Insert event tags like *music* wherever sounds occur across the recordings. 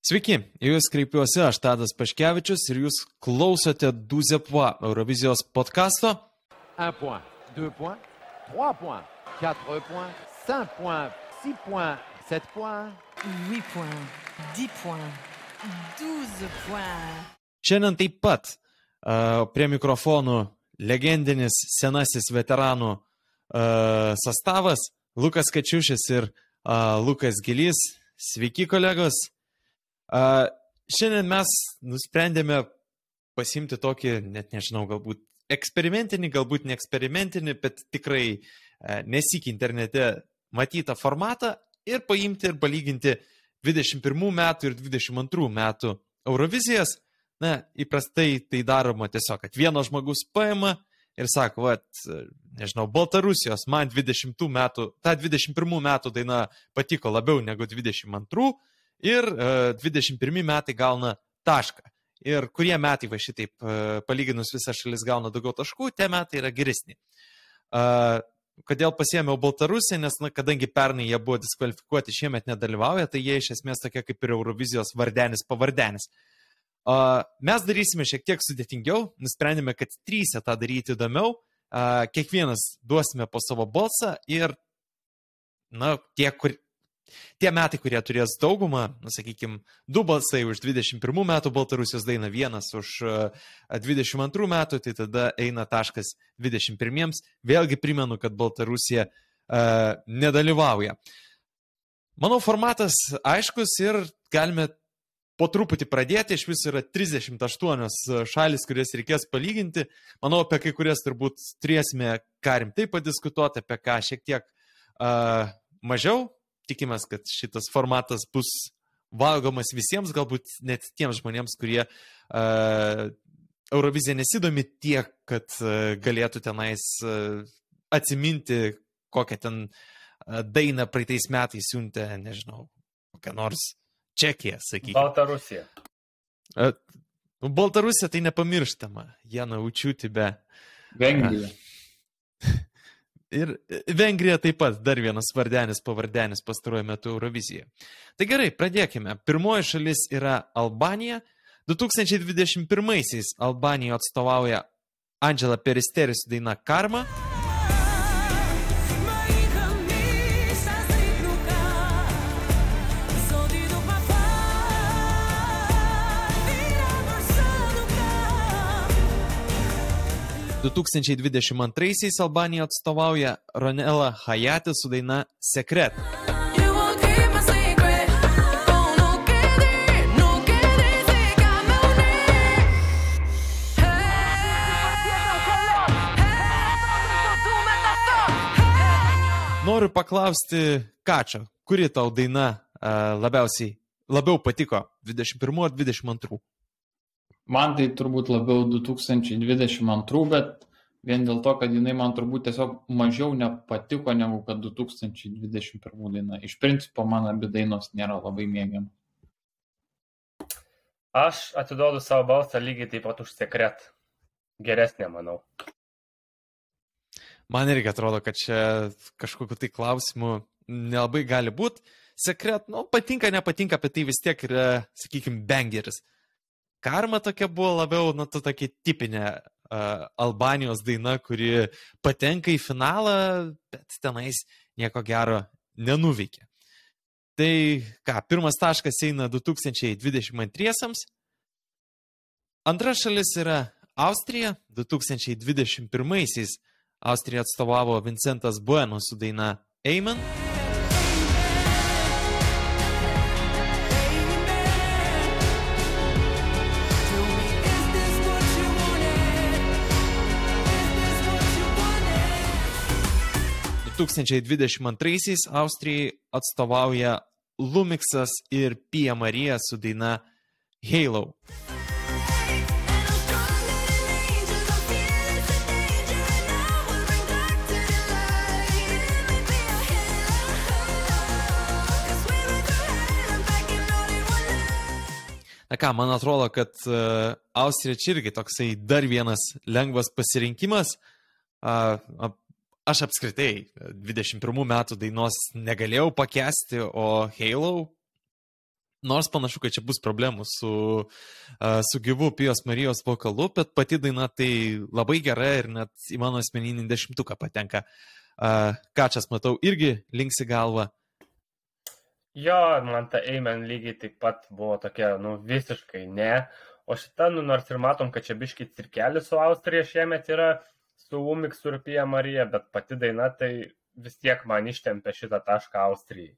Sveiki, į Jūs kreipiuosi aš Tadas Paškevičius ir Jūs klausote Duzepva Eurovizijos podkasto. 1 point, 2 points, 3 points, 4 points, 5 points, 6 points, 7 points. 8 points, 10 points, 12 points. Šiandien taip pat uh, prie mikrofonų legendinis senasis veteranų uh, sastavas Lukas Kačiušis ir uh, Lukas Gilys. Sveiki, kolegos. Šiandien mes nusprendėme pasimti tokį, net nežinau, galbūt eksperimentinį, galbūt ne eksperimentinį, bet tikrai uh, nesik internete matytą formatą ir paimti ir palyginti 21 metų ir 22 metų Eurovizijas. Na, įprastai tai daroma tiesiog, kad vienas žmogus paima ir sako, va, nežinau, Baltarusijos man 20 metų, ta 21 metų daina patiko labiau negu 22 ir uh, 21 metai gauna tašką. Ir kurie metai va šitaip uh, palyginus visas šalis gauna daugiau taškų, tie metai yra geresni. Uh, kodėl pasėmiau Baltarusiją, nes, na, kadangi pernai jie buvo diskvalifikuoti, šiemet nedalyvauja, tai jie iš esmės tokie kaip ir Eurovizijos vardenis pavardenis. Uh, mes darysime šiek tiek sudėtingiau, nusprendėme, kad trysia tą daryti įdomiau, uh, kiekvienas duosime po savo balsą ir, na, tie, kur, tie metai, kurie turės daugumą, nu, sakykime, du balsai už 21 metų Baltarusijos dainą, vienas už 22 metų, tai tada eina taškas 21. Vėlgi primenu, kad Baltarusija uh, nedalyvauja. Manau, formatas aiškus ir galime po truputį pradėti, iš viso yra 38 šalis, kurias reikės palyginti. Manau, apie kai kurias turbūt turėsime ką rimtai padiskutuoti, apie ką šiek tiek uh, mažiau, tikimės, kad šitas formatas bus valgomas visiems, galbūt net tiems žmonėms, kurie uh, Euroviziją nesidomi tiek, kad uh, galėtų tenais uh, atsiminti, kokią ten uh, dainą praeitais metais siuntė, nežinau, kokią nors Čekiją, sakykime. Baltarusija. Uh, Baltarusija tai nepamirštama, Jana Učiūti be. Vengrija. *laughs* Ir Vengrija taip pat dar vienas vardenis pavardenis pastaruoju metu Eurovizijoje. Tai gerai, pradėkime. Pirmoji šalis yra Albanija. 2021-aisiais Albaniją atstovauja Angela Peristeris daina Karma. 2022 Albanija atstovauja Ronela Hayati su daina Sekret. Noriu paklausti, ką čia, kuri tau daina uh, labiausiai labiau patiko 21 ar 22? Man tai turbūt labiau 2022, bet vien dėl to, kad jinai man turbūt tiesiog mažiau nepatiko negu kad 2021 daina. Iš principo man abi dainos nėra labai mėgiam. Aš atiduodu savo balsą lygiai taip pat už sekret. Geresnė, manau. Man irgi atrodo, kad čia kažkokiu tai klausimu nelabai gali būti. Sekret, nu, patinka, nepatinka, bet tai vis tiek yra, sakykime, bangeris. Karma tokia buvo labiau, nu, tu tokia tipinė uh, Albanijos daina, kuri patenka į finalą, bet tenais nieko gero nenuveikė. Tai ką, pirmas taškas eina 2022-iesiams. Antra šalis yra Austrija. 2021-aisiais Austrija atstovavo Vincentas Bueno su daina Eiman. 2022-aisiais Austrijai atstovauja Lumiksas ir Pija Marija su daina Halo. Na ką, man atrodo, kad e, Austrija čia irgi toksai dar vienas lengvas pasirinkimas. Uh, uh, aš apskritai 21 metų dainos negalėjau pakesti, o Halo Nors panašu, kad čia bus problemų su, uh, su gyvu Pijos Marijos vokalu, bet pati daina tai labai gera ir net į mano asmeninį dešimtuką patenka. Uh, ką čia matau, irgi linksi galvą. Jo, man ta Eimen lygiai taip pat buvo tokia, nu, visiškai ne. O šita, nu, nors ir matom, kad čia biški cirkelis su Austrija šiemet yra, su Umiksu ir Pija Marija, bet pati daina tai vis tiek man ištempė šitą tašką Austrijai.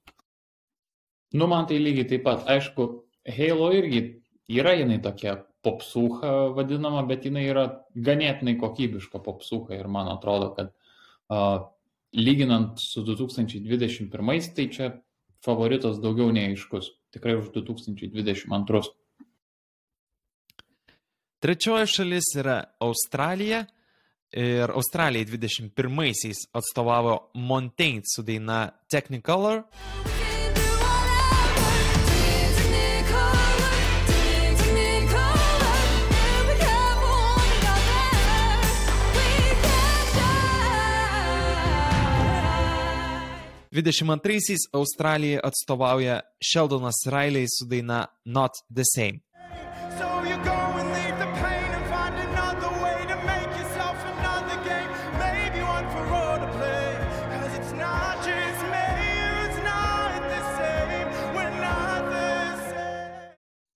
Nu, man tai lygiai taip pat. Aišku, Halo irgi yra jinai tokia popsuha vadinama, bet jinai yra ganėtinai kokybiška popsuha ir man atrodo, kad uh, lyginant su 2021, tai čia favoritas daugiau neaiškus. Tikrai už 2022. Trečioji šalis yra Australija. Ir Australijai 21-aisiais atstovavo Montaigne su daina Technicolor. We can 22-aisiais Australijai atstovauja Sheldonas Riley su daina Not the Same.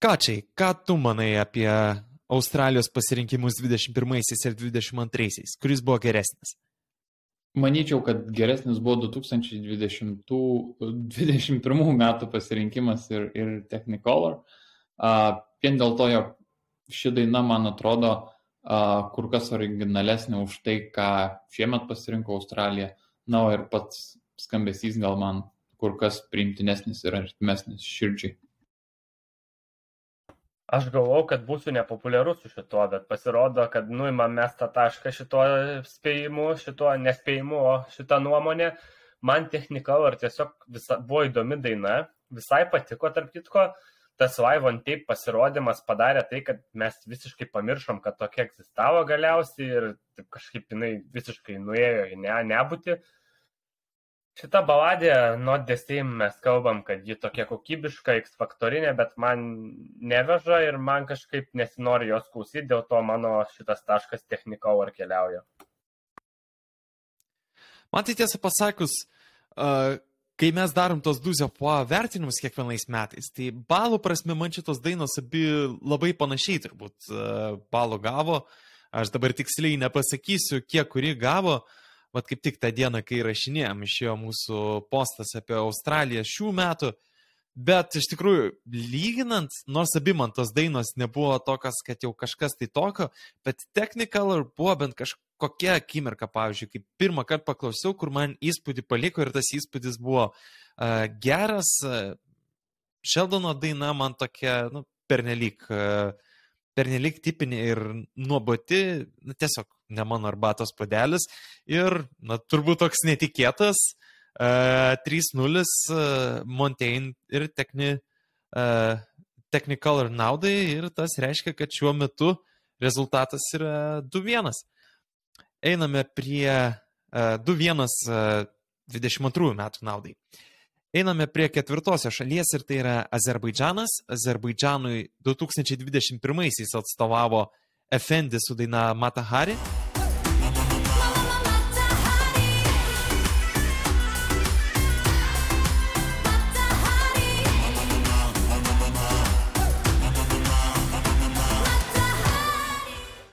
Kačiai, ką tu manai apie Australijos pasirinkimus 21-aisiais ir 22-aisiais? Kuris buvo geresnis? Manyčiau, kad geresnis buvo 2020, 2021 metų pasirinkimas ir, ir Technicolor. Uh, vien dėl to, jog ši daina, man atrodo, uh, kur kas originalesnė už tai, ką šiemet pasirinko Australija. Na, ir pats skambesys gal man kur kas priimtinesnis ir artimesnis širdžiai. Aš galvau, kad būsiu nepopuliarus su šituo, bet pasirodo, kad nuimam mes tą tašką šituo spėjimu, šituo nespėjimu, o šitą nuomonę. Man Technicolor tiesiog visa, buvo įdomi daina, visai patiko, tarp kitko, tas Live on Tape pasirodymas padarė tai, kad mes visiškai pamiršom, kad tokia egzistavo galiausiai ir taip kažkaip jinai visiškai nuėjo į ne, nebūti. Šita baladė, Not the Same, mes kalbam, kad ji tokia kokybiška, X faktorinė, bet man neveža ir man kažkaip nesinori jos klausyti, dėl to mano šitas taškas Technicolor keliauja. Man tai tiesą pasakius, uh, kai mes darom tos duzio po vertinimus kiekvienais metais, tai balų prasme man šitos dainos abi labai panašiai turbūt uh, balų gavo. Aš dabar tiksliai nepasakysiu, kiek kuri gavo. Vat kaip tik tą dieną, kai rašinėjom, išėjo mūsų postas apie Australiją šių metų. Bet iš tikrųjų, lyginant, nors abi man tos dainos nebuvo tokios, kad jau kažkas tai tokio, bet Technicolor buvo bent kažkokia akimirka, pavyzdžiui, kaip pirmą kartą paklausiau, kur man įspūdį paliko ir tas įspūdis buvo uh, geras. Šeldono daina man tokia, nu, pernelyg, uh, pernelyg tipinė ir nuoboti, nu, tiesiog ne mano arbatos padelis. Ir, na, turbūt toks netikėtas. Uh, 3-0 uh, Montaigne ir Techni, uh, Technicolor naudai ir tas reiškia, kad šiuo metu rezultatas yra 2-1. Einame prie uh, 2-1 uh, 22 metų naudai. Einame prie ketvirtosios šalies ir tai yra Azerbaidžanas. Azerbaidžanui 2021 atstovavo Efendi su daina Matahari. Matahari.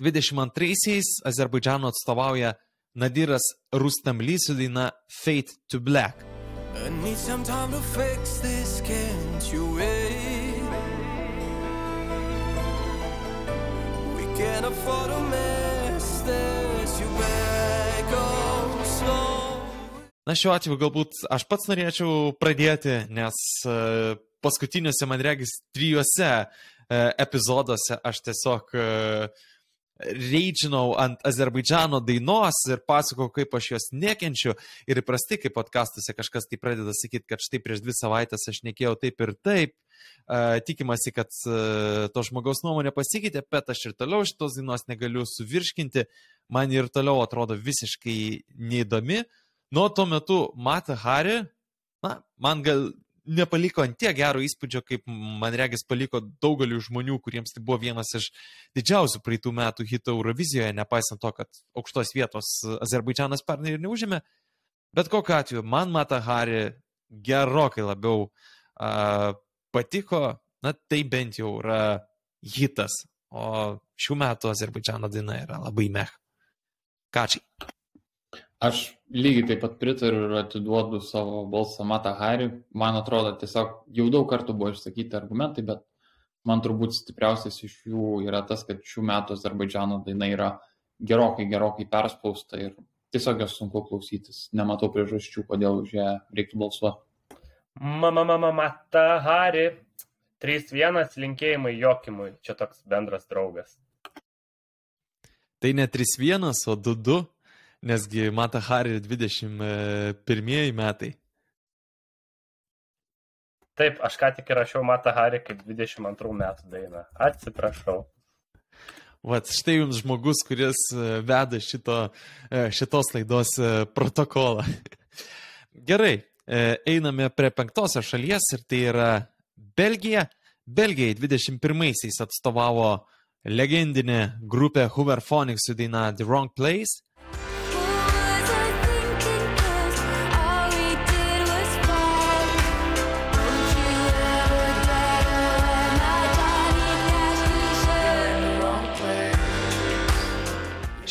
22-aisiais Azerbaidžano atstovauja Nadiras Rustamly su daina Fate to Black. I need some time to fix this, can't afford a mess, there's you back on slow. Na šiuo atveju galbūt aš pats norėčiau pradėti, nes e, paskutiniuose, man regis, trijuose e, epizoduose aš tiesiog e, reidžinau ant Azerbaidžano dainos ir pasakau, kaip aš jos nekenčiu. Ir įprastai, kai podkastuose kažkas tai pradeda sakyti, kad štai prieš dvi savaitės aš nekėjau taip ir taip, tikimasi, kad uh, to žmogaus nuomonė pasikeitė, bet aš ir toliau šitos dainos negaliu suvirškinti, man ir toliau atrodo visiškai neįdomi. Nuo tuo metu Mata Hari, na, man gal nepaliko ant tiek gero įspūdžio, kaip man regis paliko daugeliu žmonių, kuriems tai buvo vienas iš didžiausių praeitų metų hitų Eurovizijoje, nepaisant to, kad aukštos vietos Azerbaidžianas pernai ir neužėmė. Bet kokiu atveju, man Mata Hari gerokai labiau uh, patiko, na tai bent jau yra hitas, o šių metų Azerbaidžiano daina yra labai meh. Kačiai. Aš lygiai taip pat pritariu ir atiduodu savo balsą Mata Hari. Man atrodo, tiesiog jau daug kartų buvo išsakyti argumentai, bet man turbūt stipriausias iš jų yra tas, kad šių metų Azerbaidžiano daina yra gerokai, gerokai perspausta ir tiesiog jos sunku klausytis. Nematau priežasčių, kodėl už ją reiktų balsuoti. Mama, mama, mata, Hari. 3-1 linkėjimai Jokimui. Čia toks bendras draugas. Tai ne 3-1, o 2-2, nesgi Mata Hari 21 metai. Taip, aš ką tik rašiau Mata Hari kaip 22 metų dainą. Atsiprašau. Vat štai jums žmogus, kuris e, veda šito, e, šitos laidos e, protokolą. *laughs* Gerai, e, einame prie penktosios šalies ir tai yra Belgija. Belgijai 21-aisiais atstovavo legendinė grupė Hooverphonics su daina The Wrong Place.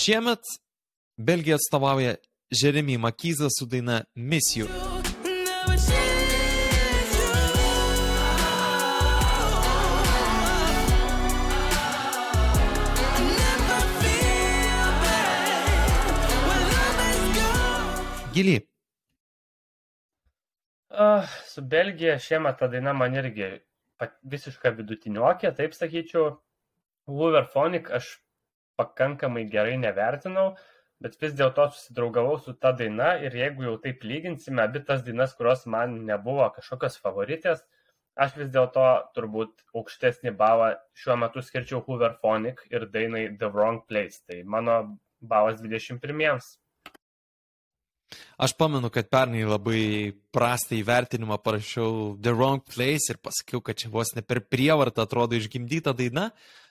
Šiemet Belgija atstovauja Jeremy Makyzą su daina Miss You. Gili, Uh, su Belgija šiemet ta daina man irgi visiška vidutiniokė, taip sakyčiau. Hooverphonic aš pakankamai gerai nevertinau, bet vis dėlto susidraugavau su ta daina ir jeigu jau taip lyginsime abi tas dainas, kurios man nebuvo kažkokios favoritės, aš vis dėlto turbūt aukštesnį balą šiuo metu skirčiau Hooverphonic ir dainai The Wrong Place. Tai mano balas 21. Aš pamenu, kad pernai labai prastą įvertinimą parašiau The Wrong Place ir pasakiau, kad čia vos ne per prievartą atrodo išgimdyta daina,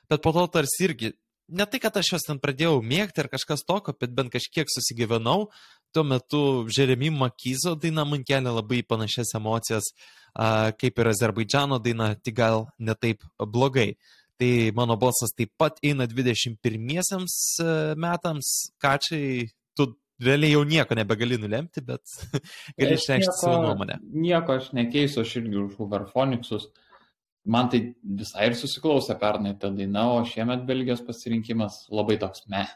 bet po to tarsi irgi, ne tai, kad aš jos ten pradėjau mėgti ar kažkas tokio, bet bent kažkiek susigyvenau, tuo metu Jeremy Makyzo daina man kelia labai panašias emocijas, kaip ir Azerbaidžiano daina, tik gal netaip blogai. Tai mano balsas taip pat eina 21 metams, kačiai, tu realiai jau nieko nebegali nulemti, bet *laughs* gali išreikšti savo nuomonę. Nieko aš nekeisiu, aš irgi už Hooverphonicus. Man tai visai ir susiklausė pernai ta daina, o šiemet Belgijos pasirinkimas labai toks me.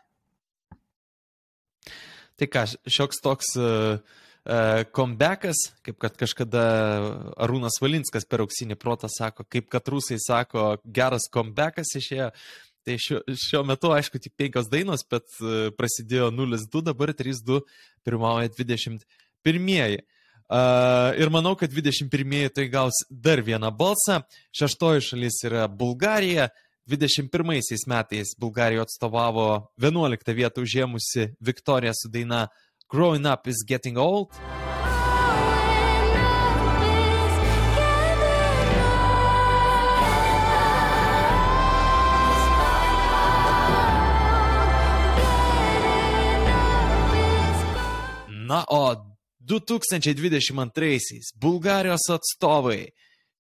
Tai ką, šioks toks uh, comebackas, kaip kad kažkada Arūnas Valinskas per auksinį protą sako, kaip kad rusai sako, geras comebackas išėjo. Tai šiuo, šiuo metu, aišku, tik penkios dainos, bet uh, prasidėjo 0-2, dabar 3-2, pirmauja 21. Uh, ir manau, kad 21 tai gaus dar vieną balsą. Šeštoji šalis yra Bulgarija. 21 metais Bulgarijoje atstovavo 11 vietą užėmusi Viktorija su daina Growing Up is Getting Old. Na, o 2022 Bulgarijos atstovai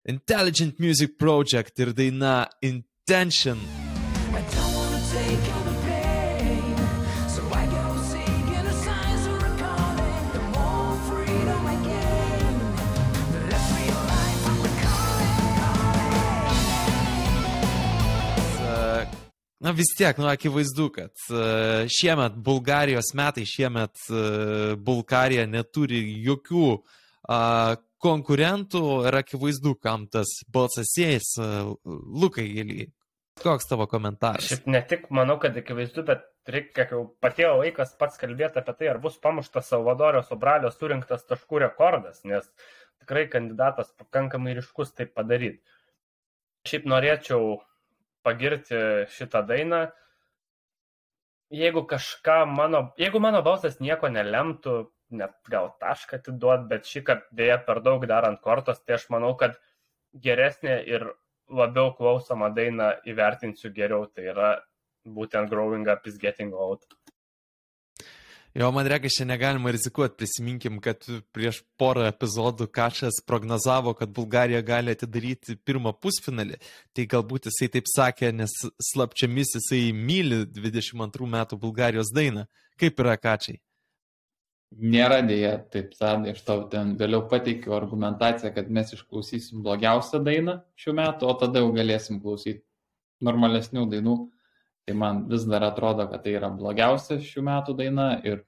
Intelligent Music Project ir daina Intention. Na vis tiek, nu akivaizdu, kad e, šiemet Bulgarijos metai, šiemet e, Bulgarija neturi jokių a, konkurentų ir akivaizdu, kam tas balsas siejas. E, Lukai, Gėly, koks tavo komentaras? Šiaip ne tik manau, kad akivaizdu, bet reikia, jau patėjo laikas pats kalbėti apie tai, ar bus pamuštas Salvadorio Sobralio surinktas taškų rekordas, nes tikrai kandidatas pakankamai ryškus tai padaryti. Šiaip norėčiau pagirti šitą dainą. Jeigu kažką mano, jeigu mano balsas nieko nelemtų, net gal tašką atiduot, bet šį kartą dėja per daug dar ant kortos, tai aš manau, kad geresnė ir labiau klausoma daina įvertinsiu geriau, tai yra būtent Growing Up is Getting Old. Jo, man reikia, čia negalima rizikuoti. Prisiminkim, kad prieš porą epizodų Kačas prognozavo, kad Bulgarija gali atidaryti pirmą pusfinalį. Tai galbūt jisai taip sakė, nes slapčiamis jisai myli 22 metų Bulgarijos dainą. Kaip yra Kačiai? Nėra dėja, taip, Tadai, aš tau ten vėliau pateikiu argumentaciją, kad mes išklausysim blogiausią dainą šių metų, o tada jau galėsim klausyti normalesnių dainų. Tai man vis dar atrodo, kad tai yra blogiausia šių metų daina ir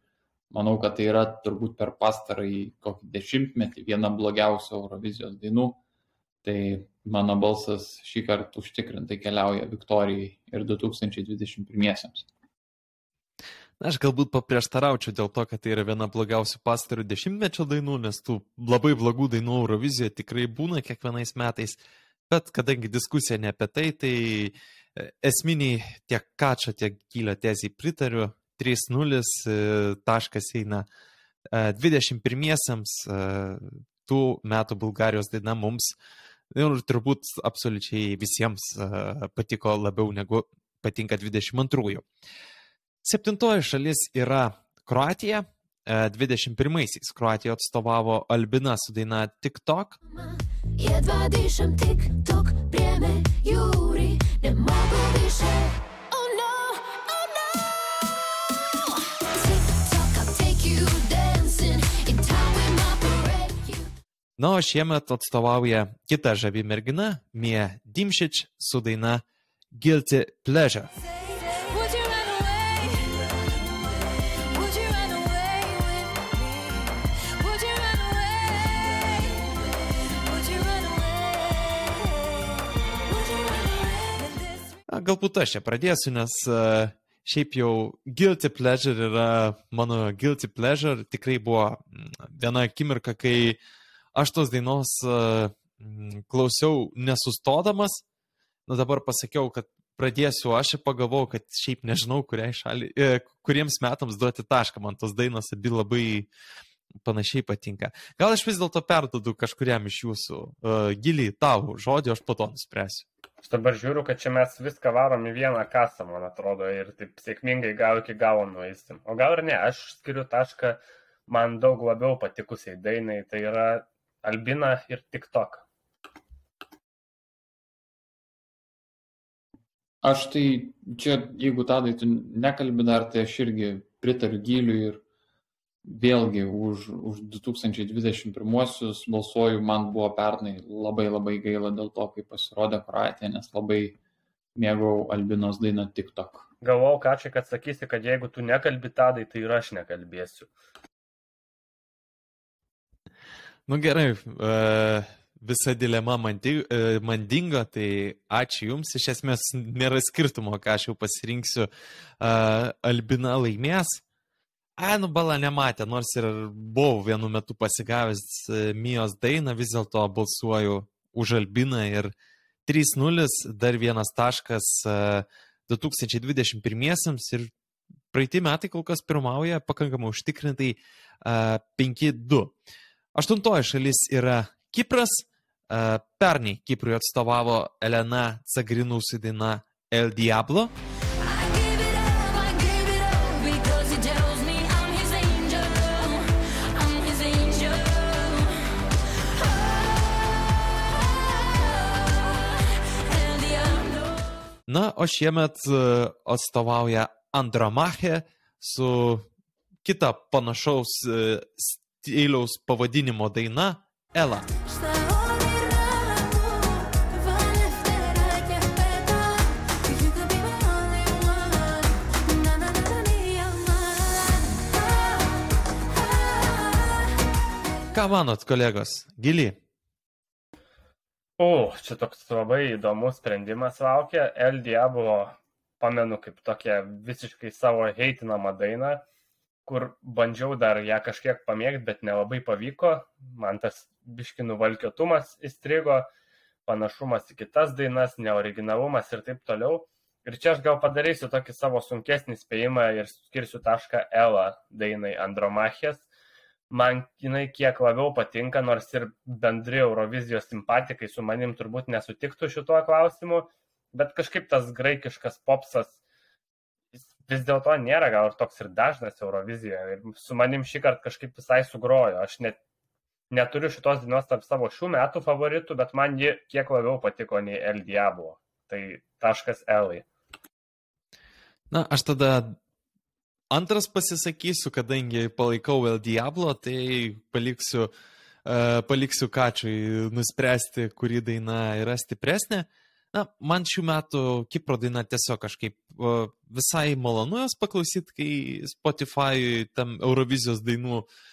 manau, kad tai yra turbūt per pastarąjį kokį dešimtmetį viena blogiausių Eurovizijos dainų. Tai mano balsas šį kartą užtikrintai keliauja Viktorijai ir 2021-iesiams. Na, aš galbūt paprieštaraučiau dėl to, kad tai yra viena blogiausių pastarų dešimtmečio dainų, nes tų labai blogų dainų Eurovizijoje tikrai būna kiekvienais metais. Bet kadangi diskusija ne apie tai, tai esminiai tiek Kačio, tiek Gylio tezijai pritariu. 3-0 e, taškas eina e, 21-iesiams e, tų metų Bulgarijos daina mums ir turbūt absoliučiai visiems e, patiko labiau negu patinka 22-ųjų. Septintoji šalis yra Kroatija. E, 21-aisiais Kroatija atstovavo Albina su daina TikTok. Jedva dišem tik with my parade. You Na, o šiemet atstovauja kita žavi mergina, Mie Dimšič su daina Guilty Pleasure. Na, galbūt aš čia pradėsiu, nes e, šiaip jau Guilty Pleasure yra mano Guilty Pleasure. Tikrai buvo mm, viena akimirka, kai aš tos dainos e, mm, klausiau nesustodamas. Na dabar pasakiau, kad pradėsiu aš ir pagalvojau, kad šiaip nežinau, šaliai, e, kuriems metams duoti tašką. Man tos dainos abi labai panašiai patinka. Gal aš vis dėlto perdodu kažkuriam iš jūsų uh, giliai tau žodį, aš po to nuspręsiu. Aš dabar žiūriu, kad čia mes viską varom į vieną kasą, man atrodo, ir taip sėkmingai gal iki galo nueisim. O gal ir ne, aš skiriu tašką man daug labiau patikusiai dainai, tai yra Albina ir TikTok. Aš tai čia, jeigu tadai tu nekalbi dar, tai aš irgi pritariu gyliui ir vėlgi už, už 2021-uosius balsuoju, man buvo pernai labai labai gaila dėl to, kaip pasirodė Kroatija, nes labai mėgau Albinos dainą TikTok. Galvau, ką čia, kad sakysi, kad jeigu tu nekalbi tadai, tai ir aš nekalbėsiu. Nu gerai, e, visa dilema e, man dingo, tai ačiū Jums. Iš esmės nėra skirtumo, ką aš jau pasirinksiu. E, Albina laimės. A, nu bala nematė, nors ir buvau vienu metu pasigavęs e, Mijos dainą, vis dėlto balsuoju už Albiną ir 3-0, dar vienas taškas e, 2021 ir praeitį metai kol kas pirmauja pakankamai užtikrintai e, 5-2. Aštuntoji šalis yra Kipras. E, Pernai Kiprui atstovavo Elena Cagrinų su daina El Diablo. Na, o šiemet e, atstovauja Andromache su kita panašaus e, stiliaus pavadinimo daina Ela. Ką manot, kolegos? Gili. O, čia toks labai įdomus sprendimas laukia. El Diablo, pamenu, kaip tokia visiškai savo heitinamą dainą, kur bandžiau dar ją kažkiek pamėgti, bet nelabai pavyko. Man tas biškinų valkiotumas įstrigo, panašumas į kitas dainas, neoriginalumas ir taip toliau. Ir čia aš gal padarysiu tokį savo sunkesnį spėjimą ir skirsiu tašką Ela dainai Andromachės. Man jinai kiek labiau patinka, nors ir bendri Eurovizijos simpatikai su manim turbūt nesutiktų šituo klausimu, bet kažkaip tas graikiškas popsas vis dėlto nėra gal ir toks ir dažnas Eurovizijoje. Ir su manim šį kartą kažkaip visai sugrojo. Aš net neturiu šitos dienos tarp savo šių metų favoritų, bet man ji kiek labiau patiko nei El Diablo. Tai taškas Elai. Na, aš tada antras pasisakysiu, kadangi palaikau El Diablo, tai paliksiu, uh, paliksiu Kačiui nuspręsti, kuri daina yra stipresnė. Na, man šių metų Kipro daina tiesiog kažkaip uh, visai malonu jos paklausyti, kai Spotify tam Eurovizijos dainų uh,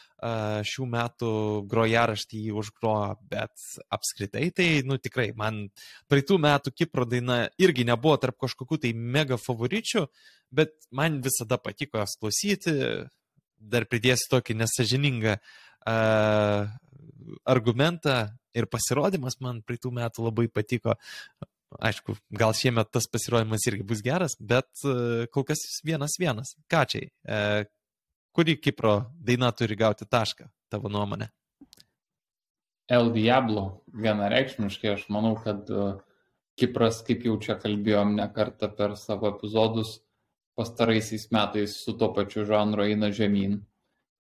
šių metų grojaraštį jį užgrojo, bet apskritai tai, nu tikrai, man praeitų metų Kipro daina irgi nebuvo tarp kažkokių tai mega favoričių, bet man visada patiko jos klausyti, dar pridėsiu tokį nesažiningą uh, argumentą ir pasirodymas man praeitų metų labai patiko. Aišku, gal šiemet tas pasirodymas irgi bus geras, bet uh, kol kas vienas vienas. Kačiai, uh, kuri Kipro daina turi gauti tašką, tavo nuomonė? El Diablo vienareikšmiškai, aš manau, kad e, Kipras, kaip jau čia kalbėjom ne kartą per savo epizodus, pastaraisiais metais su to pačiu žanru eina žemyn.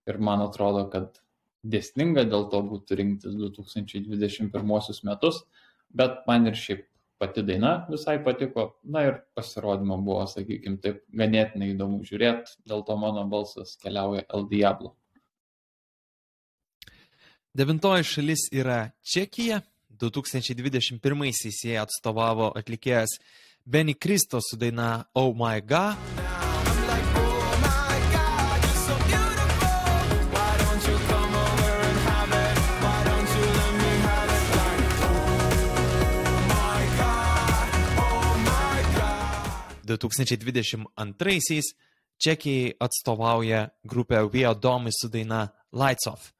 Ir man atrodo, kad dėsninga dėl to būtų rinktis 2021 metus, bet man ir šiaip pati daina visai patiko, na ir pasirodymo buvo, sakykime, taip ganėtinai įdomu žiūrėti, dėl to mano balsas keliauja El Diablo. Devintoji šalis yra Čekija. 2021-aisiais jie atstovavo atlikėjas Benny Kristo su daina Oh My God. 2022-aisiais Čekijai atstovauja grupė Vio Domi su daina Lights Off.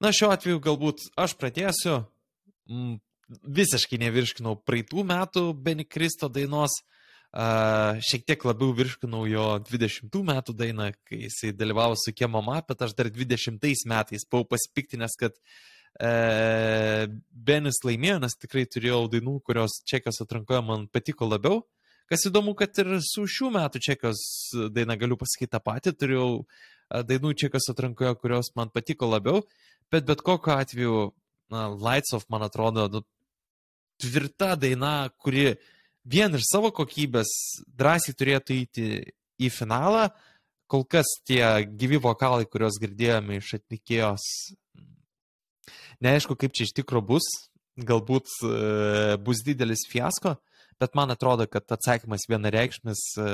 Na, šiuo atveju galbūt aš pradėsiu. Mm, Visiškai nevirškinau praeitų metų Benny Kristo dainos. Uh, šiek tiek labiau virškinau jo 20 metų dainą, kai jisai dalyvavo su Kiemo Mapet, aš dar 20 metais buvau pasipiktinęs, kad uh, Benis laimėjo, nes tikrai turėjau dainų, kurios Čekijos atrankoje man patiko labiau. Kas įdomu, kad ir su šių metų Čekijos daina galiu pasakyti tą patį, turėjau uh, dainų Čekijos atrankoje, kurios man patiko labiau, bet bet kokiu atveju, na, Lights of, man atrodo, nu, tvirta daina, kuri vien ir savo kokybės drąsiai turėtų įti į finalą. Kol kas tie gyvi vokalai, kuriuos girdėjome iš atlikėjos, neaišku, kaip čia iš tikrųjų bus, galbūt e, bus didelis fiasko, bet man atrodo, kad atsakymas vienareikšmis, e,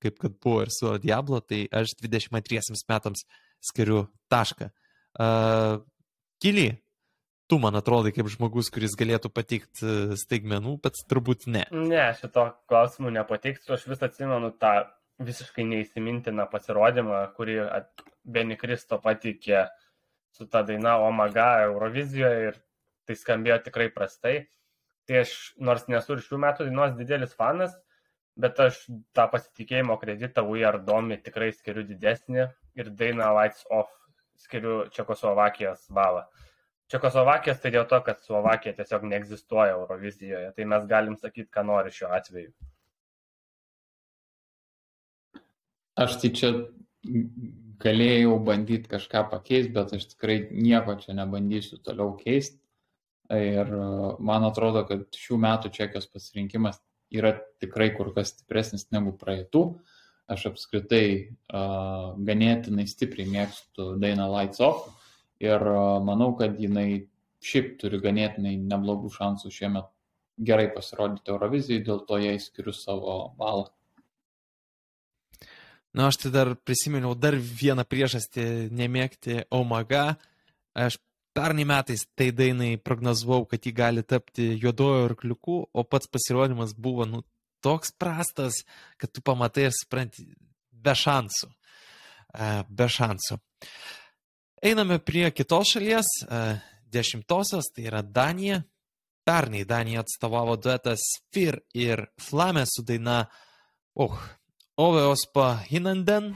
kaip kad buvo ir su Diablo, tai aš 22 metams skiriu tašką. E, Kili, tu man atrodai kaip žmogus, kuris galėtų patikti staigmenų, bet turbūt ne. Ne, šito klausimu nepateiksiu, aš vis atsimenu tą visiškai neįsimintiną pasirodymą, kurį Beni Kristo pateikė su ta daina Omaga Eurovizijoje ir tai skambėjo tikrai prastai. Tai aš, nors nesu ir šių metų dainos didelis fanas, bet aš tą pasitikėjimo kreditą Ujardomi tikrai skiriu didesnį ir dainą Lights Off skiriu Čekoslovakijos balą. Čekoslovakijos tai dėl to, kad Slovakija tiesiog neegzistuoja Eurovizijoje, tai mes galim sakyti, ką nori šiuo atveju. Aš tai čia galėjau bandyti kažką pakeisti, bet aš tikrai nieko čia nebandysiu toliau keisti. Ir e, man atrodo, kad šių metų Čekijos pasirinkimas yra tikrai kur kas stipresnis negu praeitų. Aš apskritai uh, ganėtinai stipriai mėgstu dainą Lights Off ir uh, manau, kad jinai šiaip turi ganėtinai neblogų šansų šiemet gerai pasirodyti Eurovizijai, dėl to jai skiriu savo balą. Na, aš tai dar prisiminiau dar vieną priežastį nemėgti Omaga. Aš pernai metais tai dainai prognozavau, kad ji gali tapti juodojo arkliuku, o pats pasirodymas buvo, nu, toks prastas, kad tu pamatai ir supranti, be šansų. E, Be šansų. Einame prie kitos šalies, e, dešimtosios, tai yra Danija. Pernai Danija atstovavo duetas Fir ir Flame su daina uh, Oveospa Hinanden.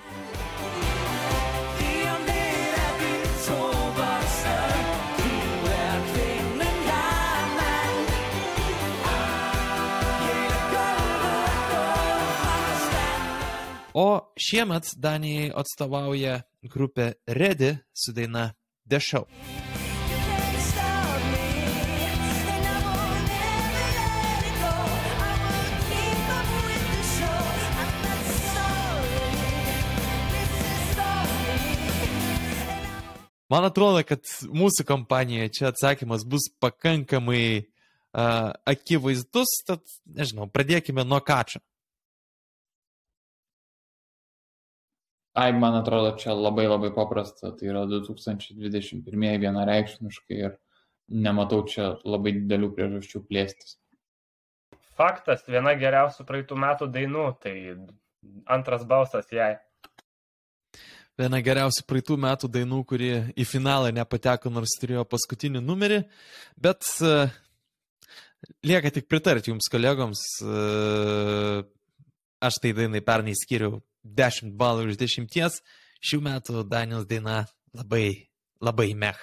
O šiemet Danijai atstovauja grupė Ready su daina The Show. Man atrodo, kad mūsų kompanijoje čia atsakymas bus pakankamai uh, akivaizdus, tad nežinau, pradėkime nuo kačio. Ai, man atrodo, čia labai labai paprasta. Tai yra 2021 vienareikšmiškai ir nematau čia labai didelių priežasčių plėstis. Faktas, viena geriausių praeitų metų dainų, tai antras balsas jai. Viena geriausių praeitų metų dainų, kuri į finalą nepateko, nors turėjo paskutinį numerį, bet uh, lieka tik pritarti jums kolegoms. Uh, aš tai dainai pernai skiriau 10 balų iš 10. Šių metų Daniels daina labai, labai meh.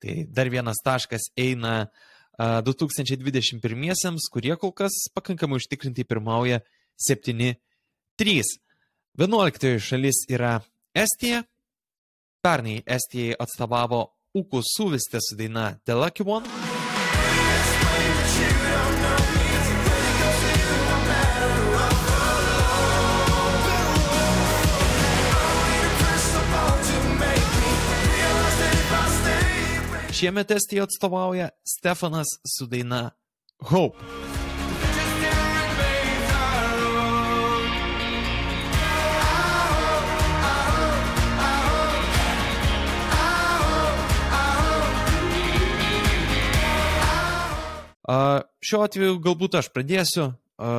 Tai dar vienas taškas eina uh, 2021-iesiams, kurie kol kas pakankamai užtikrintai pirmauja 7-3. 11 šalis yra Estija. Pernai Estijai atstovavo Uku Suvistė su daina The Lucky One. Šiemet Estija atstovauja Stefanas su daina Hope. A, Šiuo atveju galbūt aš pradėsiu. A,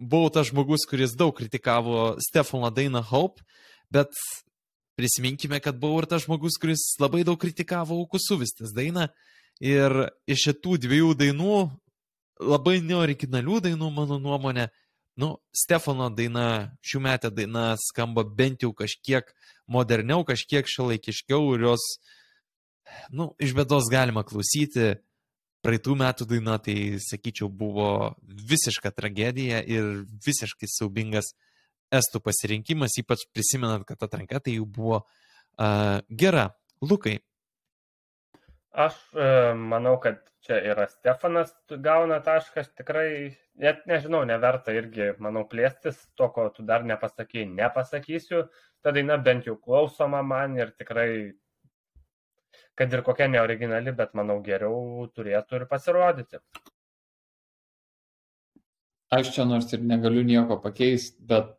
Buvau tas žmogus, kuris daug kritikavo Stefano dainą Hope, bet prisiminkime, kad buvau ir tas žmogus, kuris labai daug kritikavo Aukusuvistės dainą. Ir iš šitų dviejų dainų, labai neoriginalių dainų, mano nuomonė, nu, Stefano daina, šių metę daina skamba bent jau kažkiek moderniau, kažkiek šiuolaikiškiau ir jos, nu, iš bėdos galima klausyti. Praeitų metų daina, tai sakyčiau, buvo visiška tragedija ir visiškai siaubingas estų pasirinkimas, ypač prisimenant, kad atranka tai jau buvo uh, gera. Lukai, Aš e, manau, kad čia yra Stefanas gauna tašką, aš tikrai, net nežinau, neverta irgi, manau, plėstis, to, ko tu dar nepasakėjai, nepasakysiu. Ta daina bent jau klausoma man ir tikrai, kad ir kokia neoriginali, bet manau geriau turėtų ir pasirodyti. Aš čia nors ir negaliu nieko pakeisti, bet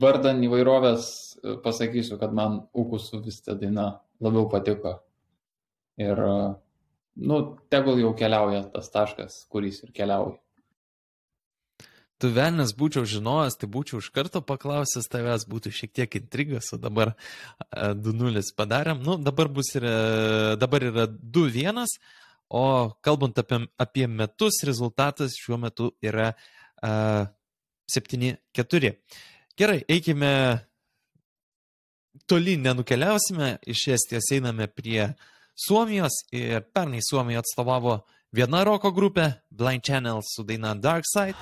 vardan įvairovės e, pasakysiu, kad man Ukusų vis ta daina labiau patiko. Ir, e, nu, tegul jau keliauja tas taškas, kuris ir keliauja. tu velnės būčiau žinojęs, tai būčiau iš karto paklausęs tavęs, būtų šiek tiek intrigas, o dabar e, 2-0 padarėm. Nu, dabar, bus ir, e, dabar yra 2-1, o kalbant apie, apie metus, rezultatas šiuo metu yra uh, 7-4. Gerai, eikime toli nenukeliausime, iš Estijos einame prie Suomijos ir pernai Suomija atstovavo viena roko grupė Blind Channel su daina Dark Side.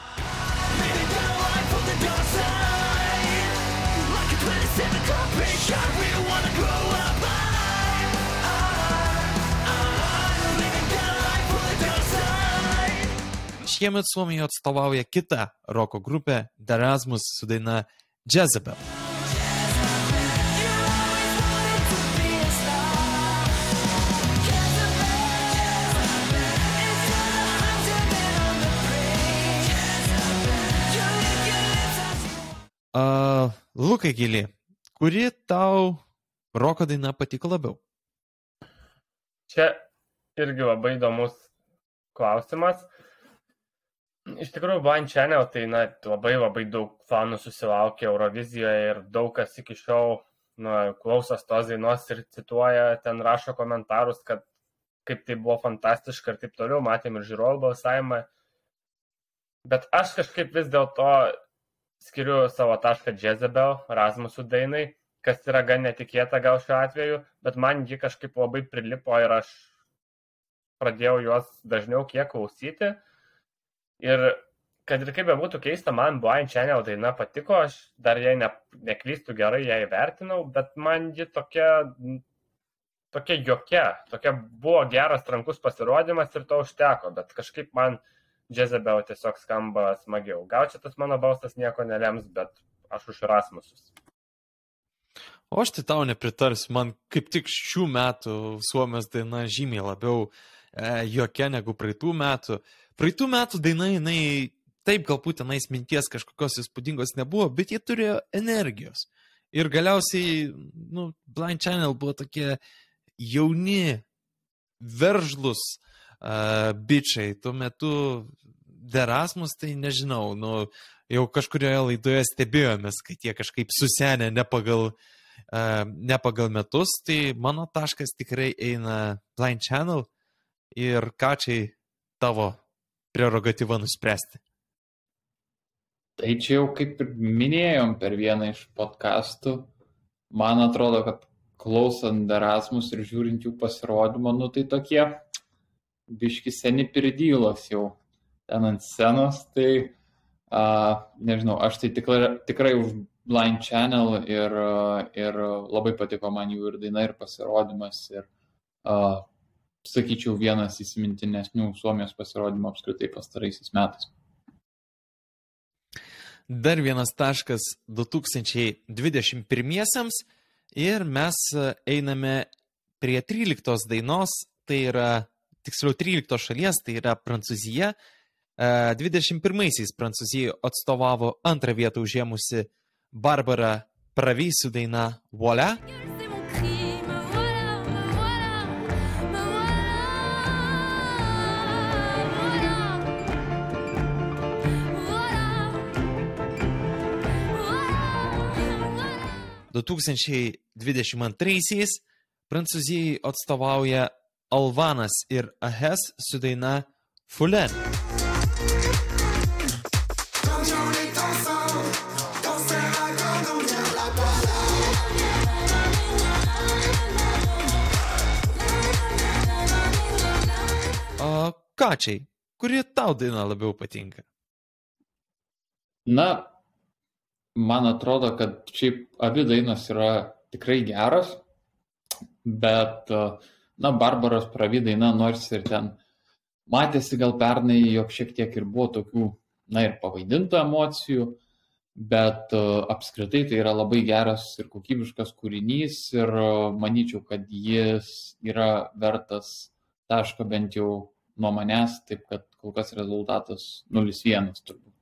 Šiemet Suomijoje atstovauja kita roko grupė Darasmus su daina Jezebel. Uh, Lukai Gili, kuri tau roko daina patiko labiau? Čia irgi labai įdomus klausimas. Iš tikrųjų, Blind Channel tai na, labai labai daug fanų susilaukė Eurovizijoje ir daug kas iki šiol nu, klausos tos dainos ir cituoja, ten rašo komentarus, kad kaip tai buvo fantastiška ir taip toliau, matėm ir žiūrovų balsavimą. Bet aš kažkaip vis dėlto skiriu savo tašką Jezebel, Rasmusų dainai, kas yra gan netikėta gal šiuo atveju, bet man ji kažkaip labai prilipo ir aš pradėjau juos dažniau kiek klausyti. Ir kad ir kaip bebūtų keista, man Blind Channel daina patiko, aš dar jai ne, neklystu gerai, ją įvertinau, bet man ji tokia, tokia jokia, tokia buvo geras trankus pasirodymas ir to užteko, bet kažkaip man Jezebel tiesiog skamba smagiau. Gal čia tas mano balsas nieko nelems, bet aš už Rasmusus. O aš tai tau nepritarsiu, man kaip tik šių metų Suomijos daina žymiai labiau e, jokia negu praeitų metų. Praeitų metų daina, jinai taip galbūt tenais minties kažkokios įspūdingos nebuvo, bet jie turėjo energijos. Ir galiausiai, nu, Blind Channel buvo tokie jauni, veržlus uh, bičiai. Tuo metu Derasmus, tai nežinau, nu, jau kažkurioje laidoje stebėjomės, kad jie kažkaip susenė ne pagal, uh, ne pagal metus, tai mano taškas tikrai eina Blind Channel ir ką čia tavo prerogatyva nuspręsti. Tai čia jau kaip ir minėjom per vieną iš podkastų, man atrodo, kad klausant Erasmus ir žiūrint jų pasirodymą, nu tai tokie biški seni pirdylos jau ten ant scenos, tai a, nežinau, aš tai tikrai, tikrai už Blind Channel ir, ir labai patiko man jų ir daina, ir pasirodymas, ir a, sakyčiau vienas įsimintinesnių Suomijos pasirodymų apskritai pastaraisiais metais. Dar vienas taškas 2021 ir mes e, einame prie 13 dainos, tai yra, tiksliau 13 šalies, tai yra Prancūzija. E, 21-aisiais Prancūzijai atstovavo antrą vietą užėmusi Barbara Pravy su daina Volia. 2022-aisiais Prancūzijai atstovauja Alvanas ir Ahes su daina Fulen. O ką čia? Kuri tau daina labiau patinka? Na, man atrodo, kad šiaip abi dainos yra tikrai geros, bet, na, Barbaros pravy daina, nors ir ten matėsi gal pernai, jog šiek tiek ir buvo tokių, na, ir pavaidintų emocijų, bet uh, apskritai tai yra labai geras ir kokybiškas kūrinys ir uh, manyčiau, kad jis yra vertas taško bent jau nuo manęs, taip kad kol kas rezultatas 0-1 turbūt.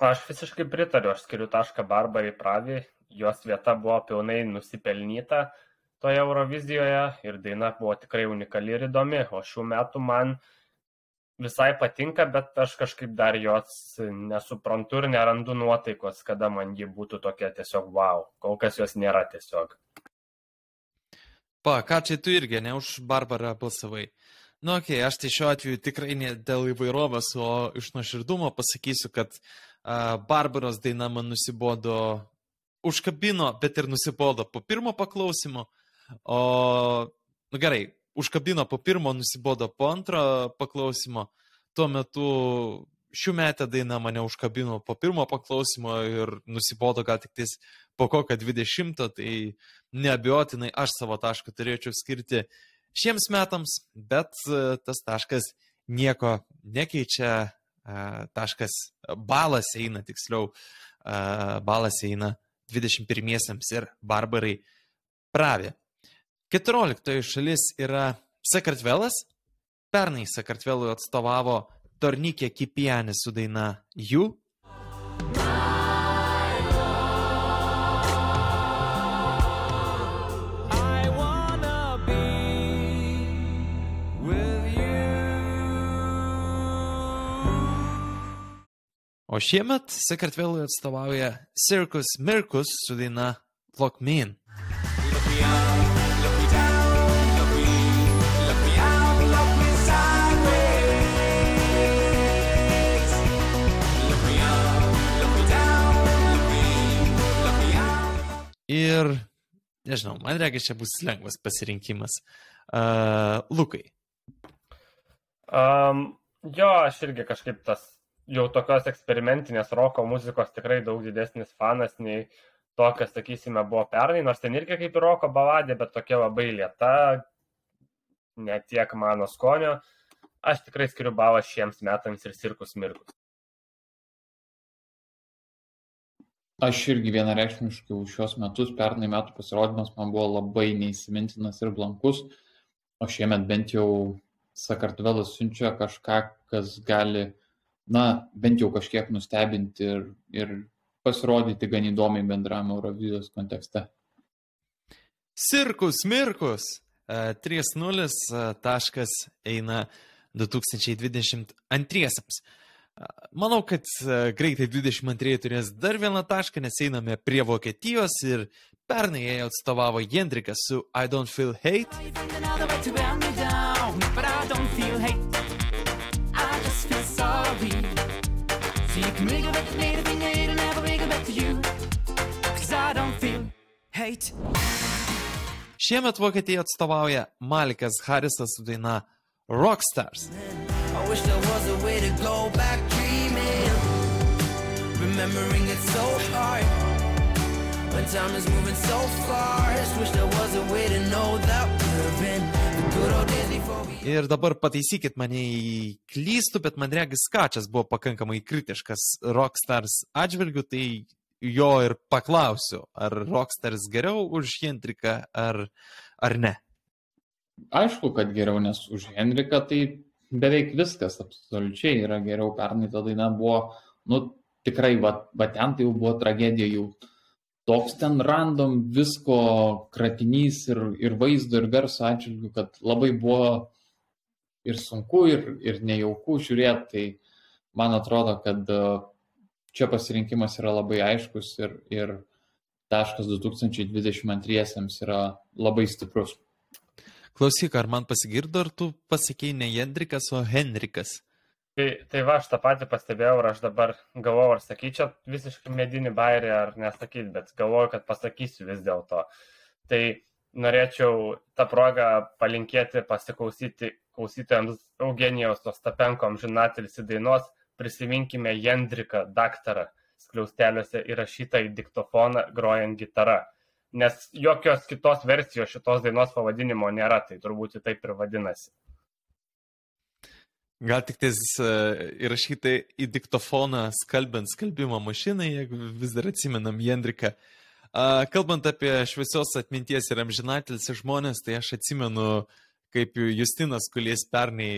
Aš visiškai pritariu, aš skiriu tašką Barbarai Pravi, jos vieta buvo pilnai nusipelnyta toje Eurovizijoje ir daina buvo tikrai unikali ir įdomi, o šių metų man visai patinka, bet aš kažkaip dar jos nesuprantu ir nerandu nuotaikos, kada man ji būtų tokia tiesiog wow, kol kas jos nėra tiesiog. Pa, ką čia tu irgi, ne už Barbarą balsavai. Nu, okei, okay, aš tai šiuo atveju tikrai ne dėl įvairovės, o iš nuoširdumo pasakysiu, kad uh, Barbaros daina man nusibodo, užkabino, bet ir nusibodo po pirmo paklausimo. O, nu gerai, užkabino po pirmo, nusibodo po antro paklausimo. Tuo metu šių metę daina mane užkabino po pirmo paklausimo ir nusibodo gal tik tais po kokio 20, tai neabejotinai aš savo tašką turėčiau skirti šiems metams, bet tas taškas nieko nekeičia, taškas balas eina, tiksliau, balas eina 21 ir barbarai pravė. 14 šalis yra Sakartvelas. Pernai Sakartvelui atstovavo Tornikė Kipianis su daina Jų. O šiemet Sakartvelui atstovauja Circus Mirkus su daina Lock Me In. Ir, nežinau, man reikia, čia bus lengvas pasirinkimas. Uh, Lukai, Um, jo, aš irgi kažkaip tas jau tokios eksperimentinės roko muzikos tikrai daug didesnis fanas nei to, kas, sakysime, buvo pernai, nors ten irgi kaip ir roko baladė, bet tokia labai lieta, ne tiek mano skonio. Aš tikrai skiriu balą šiems metams ir cirkus mirkus. Aš irgi vienareikšmiškai už šios metus, pernai metų pasirodymas man buvo labai neįsimintinas ir blankus, o šiemet bent jau Sakartvelas siunčia kažką, kas gali, na, bent jau kažkiek nustebinti ir, ir pasirodyti gan įdomiai bendram Eurovizijos kontekste. Cirkus Mirkus e, 3-0 e, taškas eina 2022. Manau, kad e, greitai 22 turės dar vieną tašką, nes einame prie Vokietijos ir pernai jie atstovavo Jendrikas su I Don't Feel Hate. So you can wiggle back to me, the thing I never wiggle back to you. Cause I don't feel hate. Šiemet Vokietija atstovauja Malikas Harisas su daina Rockstars. I wish there was a way to go back dreaming. Remembering it so hard. When time is moving so fast. Wish there was a way to know that we're in Ir dabar pataisykit mane į klystų, bet man regis Skačas buvo pakankamai kritiškas Rockstars atžvilgiu, tai jo ir paklausiu, ar Rockstars geriau už Jendriką ar, ar ne. Aišku, kad geriau, nes už Henriką tai beveik viskas absoliučiai yra geriau. Pernai ta daina buvo, nu, tikrai, va, va ten tai jau buvo tragedija, jau toks ten random visko kratinys ir, ir vaizdo, ir garso atžvilgių, kad labai buvo ir sunku, ir, ir nejauku žiūrėti. Tai man atrodo, kad e, čia pasirinkimas yra labai aiškus ir, ir taškas 2022 yra labai stiprus. Klausyk, ar man pasigirdo, ar tu pasakėjai ne Jendrikas, o Henrikas? Tai, tai va, aš tą patį pastebėjau ir aš dabar galvoju, ar sakyčiau visiškai medinį bairį ar nesakyti, bet galvoju, kad pasakysiu vis dėlto. Tai norėčiau tą progą palinkėti pasiklausyti klausytojams Eugenijaus Ostapenko amžinatelis dainos Prisiminkime Jendriką, daktarą, skliausteliuose įrašytą į diktofoną grojant gitarą. Nes jokios kitos versijos šitos dainos pavadinimo nėra, tai turbūt taip ir vadinasi. Gal tik tais uh, įrašytai į diktofoną skalbint skalbimo mašiną, jeigu vis dar atsimenam Jendriką. Kalbant apie šviesios atminties ir amžinatelis žmonės, tai aš atsimenu, kaip Justinas Kulės pernai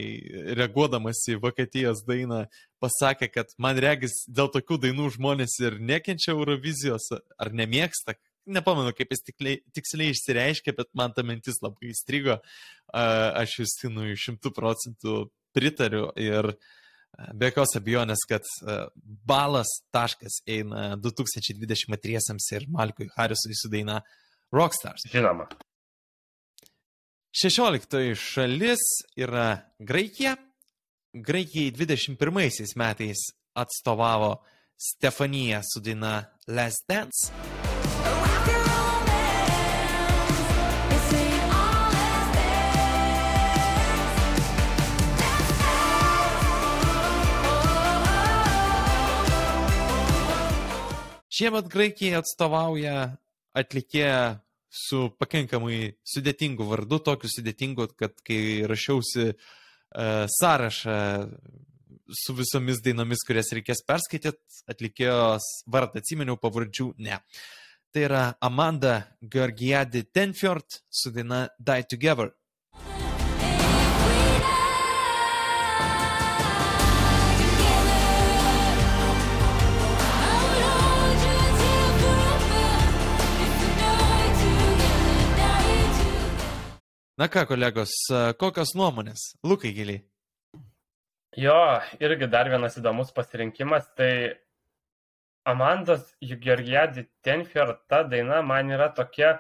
reaguodamas į Vokietijos dainą pasakė, kad man regis dėl tokių dainų žmonės ir nekenčia Eurovizijos ar nemėgsta. Nepamenu, kaip jis tikliai, tiksliai išsireiškė, bet man ta mintis labai įstrigo. Aš Justinui šimtų procentų pritariu ir e, be jokios abejonės, kad e, balas taškas eina 2023 ir Malkui Harisui su daina Rockstars. Žinoma. 16 šalis yra Graikija. Graikijai 21 metais atstovavo Stefanija su daina Last Dance. Šiemet Graikijai atstovauja atlikėja su pakankamai sudėtingu vardu, tokiu sudėtingu, kad kai rašiausi uh, sąrašą su visomis dainomis, kurias reikės perskaityti, atlikėjos vardą atsiminiau, pavardžių ne. Tai yra Amanda Georgiadi Tenfjord su daina Die Together. Na ką, kolegos, kokios nuomonės? Lukai giliai. Jo, irgi dar vienas įdomus pasirinkimas, tai Amandos Georgiadį Tenfier ta daina man yra tokia,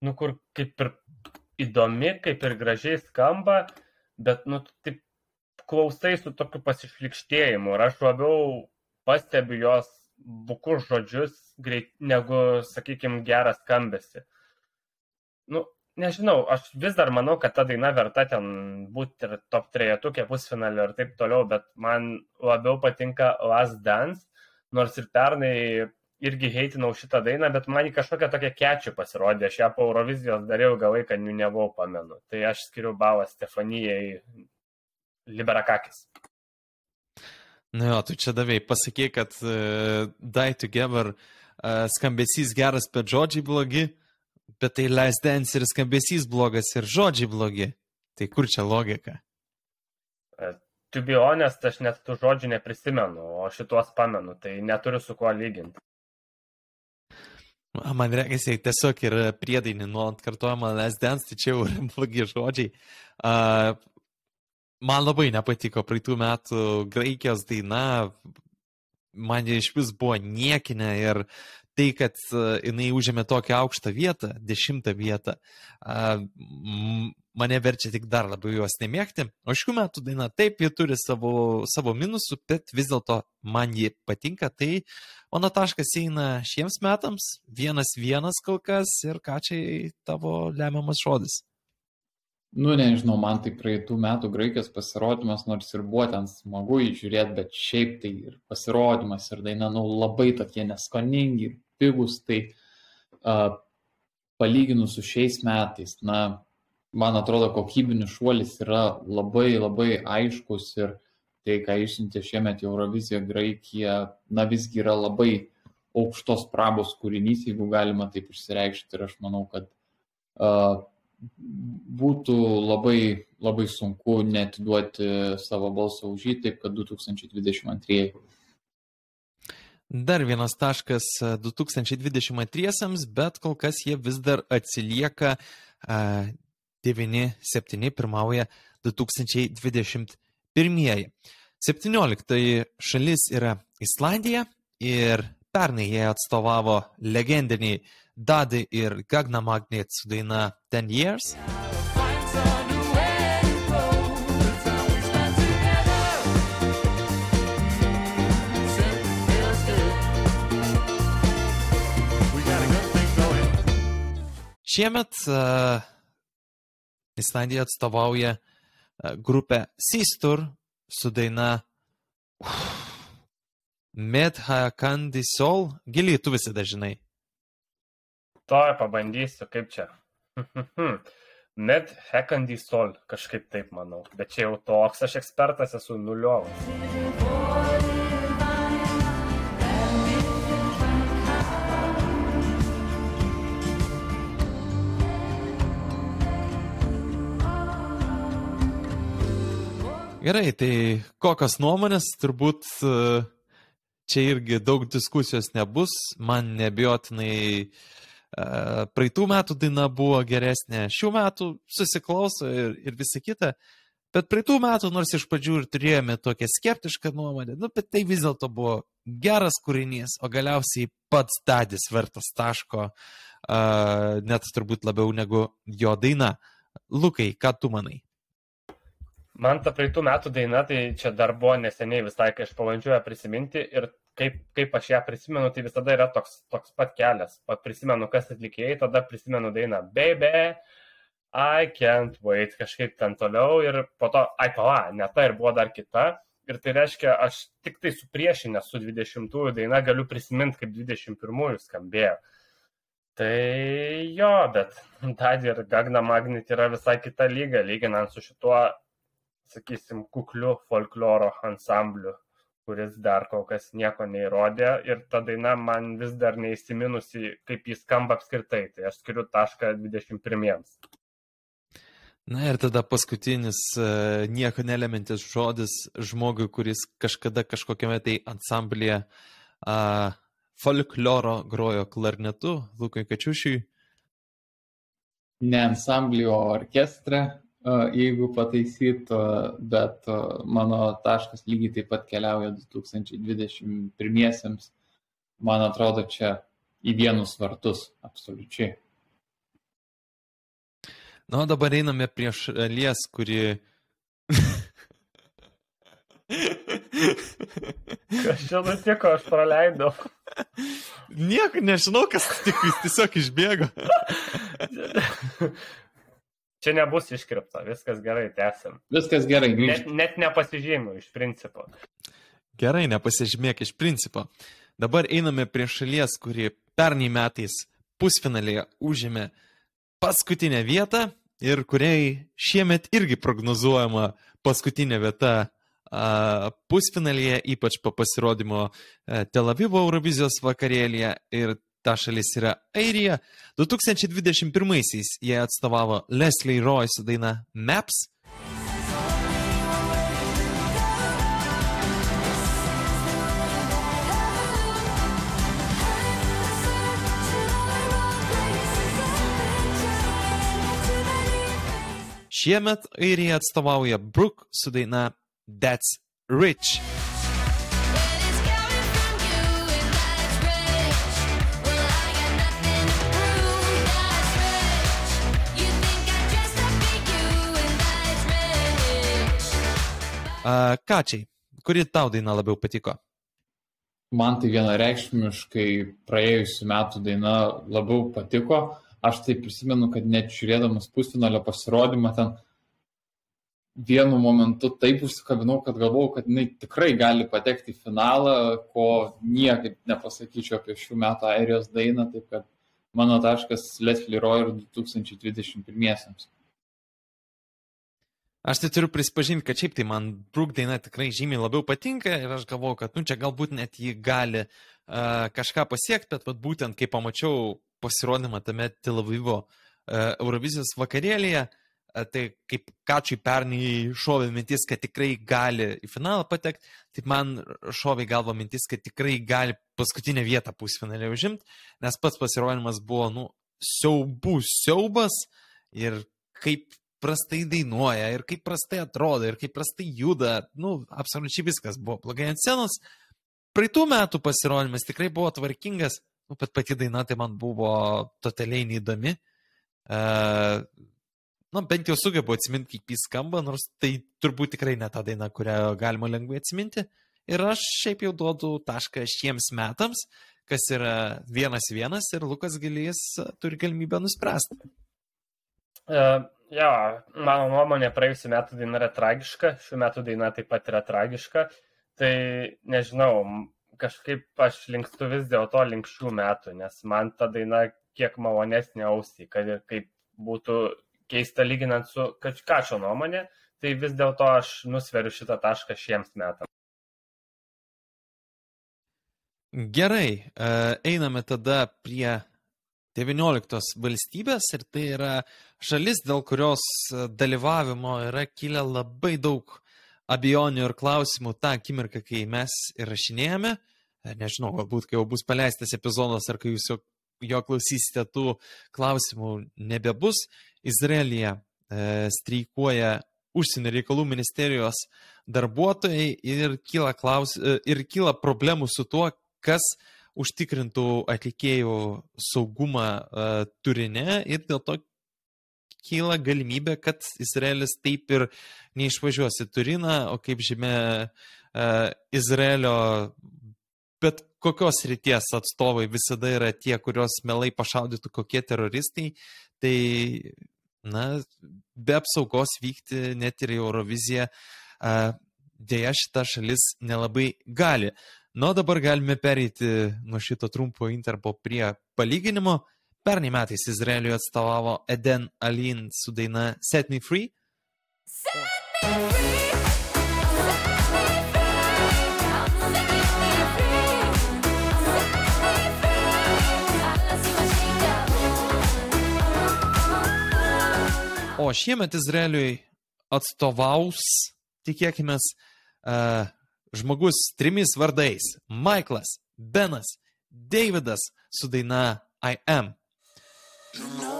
nu kur kaip ir įdomi, kaip ir gražiai skamba, bet, nu, taip klausai su tokiu pasišlikštėjimu ir aš labiau pastebiu jos bukus žodžius greit, negu, sakykime, gerą skambesi. Nu, nežinau, aš vis dar manau, kad ta daina verta ten būti ir top trejetukė pusfinalio ir taip toliau, bet man labiau patinka Last Dance, nors ir pernai irgi heitinau šitą dainą, bet man į kažkokią tokią kečių pasirodė, aš ją po Eurovizijos dariau ilgą laiką, niunevau pamenu. Tai aš skiriu balą Stefanijai Liberakakis. Na jo, tu čia davai, pasakai, kad uh, Die Together uh, skambesys geras, bet žodžiai blogi, bet tai Last Dance ir skambesys blogas ir žodžiai blogi. Tai kur čia logika? To be honest, aš net tų žodžių neprisimenu, o šituos pamenu, tai neturiu su kuo lyginti. Man reikia, tiesiog yra priedainį nuolat kartuojama Last Dance, tai čia jau yra blogi žodžiai. Uh, man labai nepatiko praeitų metų Graikijos daina, man jie iš vis buvo niekinė ir tai, kad uh, jinai užėmė tokią aukštą vietą, dešimtą vietą, mane verčia tik dar labiau juos nemėgti. O šių metų daina taip, ji turi savo, savo minusų, bet vis dėlto man ji patinka. Tai mano taškas eina šiems metams, vienas vienas kol kas ir ką čia tavo lemiamas žodis. Nu, nežinau, man tai praeitų metų graikijos pasirodymas, nors ir buvo ten smagu įžiūrėti, bet šiaip tai ir pasirodymas ir daina, nu, labai tokie neskoningi, pigus, tai uh, palyginus su šiais metais, na, man atrodo, kokybinis šuolis yra labai labai aiškus ir tai, ką išsiuntė šiemet į Euroviziją Graikija, na, visgi yra labai aukštos prabos kūrinys, jeigu galima taip išsireikšti. Ir aš manau, kad uh, būtų labai, labai sunku netiduoti savo balsą už jį, taip kad 2022. Dar vienas taškas e, 2022, bet kol kas jie vis dar atsilieka e, 9-7 pirmauja 2021. 17 šalis yra Islandija ir pernai jie atstovavo legendiniai Dadi ir Gagna Magnet su daina 10 Years. Šiemet uh, Islandija atstovauja uh, grupę Sistur su daina Medha Kandi Sol. Giliai tu visi dažnai. To pabandysiu, kaip čia. *laughs* Net Hekandy Sol, kažkaip taip manau. Bet čia jau toks, aš ekspertas esu nuliovas. Gerai, tai kokios nuomonės, turbūt e, čia irgi daug diskusijos nebus, man nebijotinai e, praeitų metų daina buvo geresnė, šių metų susiklauso ir, ir visa kita, bet praeitų metų nors iš pradžių ir turėjome tokią skeptišką nuomonę, nu, bet tai vis dėlto buvo geras kūrinys, o galiausiai pats dadis vertas taško, e, net turbūt labiau negu jo daina. Lukai, ką tu manai? Man ta praeitų metų daina, tai čia dar buvo neseniai visai, kai aš pabandžiau ją prisiminti ir kaip, kaip aš ją prisimenu, tai visada yra toks, toks pat kelias. Prisimenu, kas atlikėjai, tada prisimenu dainą Baby, I can't wait, kažkaip ten toliau ir po to, ai pala, ne ta ir buvo dar kita. Ir tai reiškia, aš tik tai supriešinęs su 20-ųjų daina galiu prisiminti, kaip 21-ųjų skambėjo. Tai jo, bet Dadi ir Gagna Magnet yra visai kita lyga, lyginant su šituo sakysim, kukliu folkloro ansambliu, kuris dar kol kas nieko neįrodė ir ta daina man vis dar neįsiminusi, kaip jis skamba apskritai. Tai aš skiriu tašką 21. Na ir tada paskutinis e, nieko nelemintis žodis žmogui, kuris kažkada kažkokiame tai ansamblėje a, folkloro grojo klarnetu, Lukai Kačiušiui. Ne ansamblį, o orkestrą. Jeigu pataisytų, bet mano taškas lygiai taip pat keliauja 2021. Man atrodo, čia į vienus vartus absoliučiai. Na, o dabar einame prie šalies, kuri... Kas čia nutiko, aš praleidau. Nieko nežinau, kas tik jis tiesiog išbėgo. *laughs* Čia nebus iškripta, viskas gerai, tęsim. Viskas gerai, Net, grįžti. net nepasižymiu iš principo. Gerai, nepasižymėk iš principo. Dabar einame prie šalies, kuri pernai metais pusfinalėje užėmė paskutinę vietą ir kuriai šiemet irgi prognozuojama paskutinė vieta a, pusfinalėje, ypač po pasirodymo e, Tel Avivo Eurovizijos vakarėlėje ir ta šalis yra Airija. 2021-aisiais jie atstovavo Leslie Roy su daina Maps. Šiemet Airija atstovauja Brook su daina That's Rich. Kačiai, kuri tau daina labiau patiko? Man tai vienareikšmiškai praėjusiu metu daina labiau patiko. Aš tai prisimenu, kad net žiūrėdamas pusfinalio pasirodymą ten vienu momentu taip užsikabinau, kad galvojau, kad jinai tikrai gali patekti į finalą, ko niekaip nepasakyčiau apie šių metų Airijos dainą, taip kad mano taškas Leslie Roy ir 2021. Aš tai turiu prisipažinti, kad šiaip tai man Brook daina tikrai žymiai labiau patinka ir aš galvoju, kad nu čia galbūt net jį gali uh, kažką pasiekti, bet vat, būtent kai pamačiau pasirodymą tame Tel Avivo uh, Eurovizijos vakarėlėje, uh, tai kaip Kačiui pernai šovė mintis, kad tikrai gali į finalą patekti, tai man šovė į galvą mintis, kad tikrai gali paskutinę vietą pusfinalį užimti, nes pats pasirodymas buvo, nu, siaubų siaubas ir kaip prastai dainuoja, ir kaip prastai atrodo, ir kaip prastai juda, nu, absoliučiai viskas buvo blogai ant scenos. Praeitų metų pasirodymas tikrai buvo tvarkingas, nu, bet pati daina tai man buvo totaliai neįdomi. Uh, nu, bent jau sugebu atsiminti, kaip jis skamba, nors tai turbūt tikrai ne ta daina, kurią galima lengvai atsiminti. Ir aš šiaip jau duodu tašką šiems metams, kas yra vienas vienas ir Lukas Gilijas turi galimybę nuspręsti. Uh, jo, mano nuomonė, praėjusiu metu daina yra tragiška, šiuo metu daina taip pat yra tragiška. Tai nežinau, kažkaip aš linkstu vis dėlto link šių metų, nes man ta daina kiek malonesnė ausį, kad ir kaip būtų keista lyginant su Kačkačio nuomonė, tai vis dėlto aš nusveriu šitą tašką šiems metams. Gerai, e, einame tada prie 19 valstybės ir tai yra šalis, dėl kurios e, dalyvavimo yra kilę labai daug abejonių ir klausimų tą akimirką, kai mes įrašinėjame. E, Nežinau, galbūt kai jau bus paleistas epizodas ar kai jūs jo, jo klausysite, tų klausimų nebebus. Izraelija e, streikuoja užsienio reikalų ministerijos darbuotojai ir kyla, klaus, e, ir kyla problemų su tuo, kas užtikrintų atlikėjų saugumą uh, turinė ir dėl to kyla galimybė, kad Izraelis taip ir neišvažiuos į Turiną, o kaip žinia, uh, Izraelio bet kokios ryties atstovai visada yra tie, kurios melai pašaudytų kokie teroristai, tai, na, be apsaugos vykti net ir į Euroviziją uh, dėja šita šalis nelabai gali. O dabar galime pereiti nuo šito trumpo interpo prie palyginimo. Pernai metais Izraeliui atstovavo Eden Alin su daina Set Me Free. O šiemet Izraeliui atstovaus, tikėkime, uh, žmogus trimis vardais - Michaelas, Benas, Davidas su daina I am. You know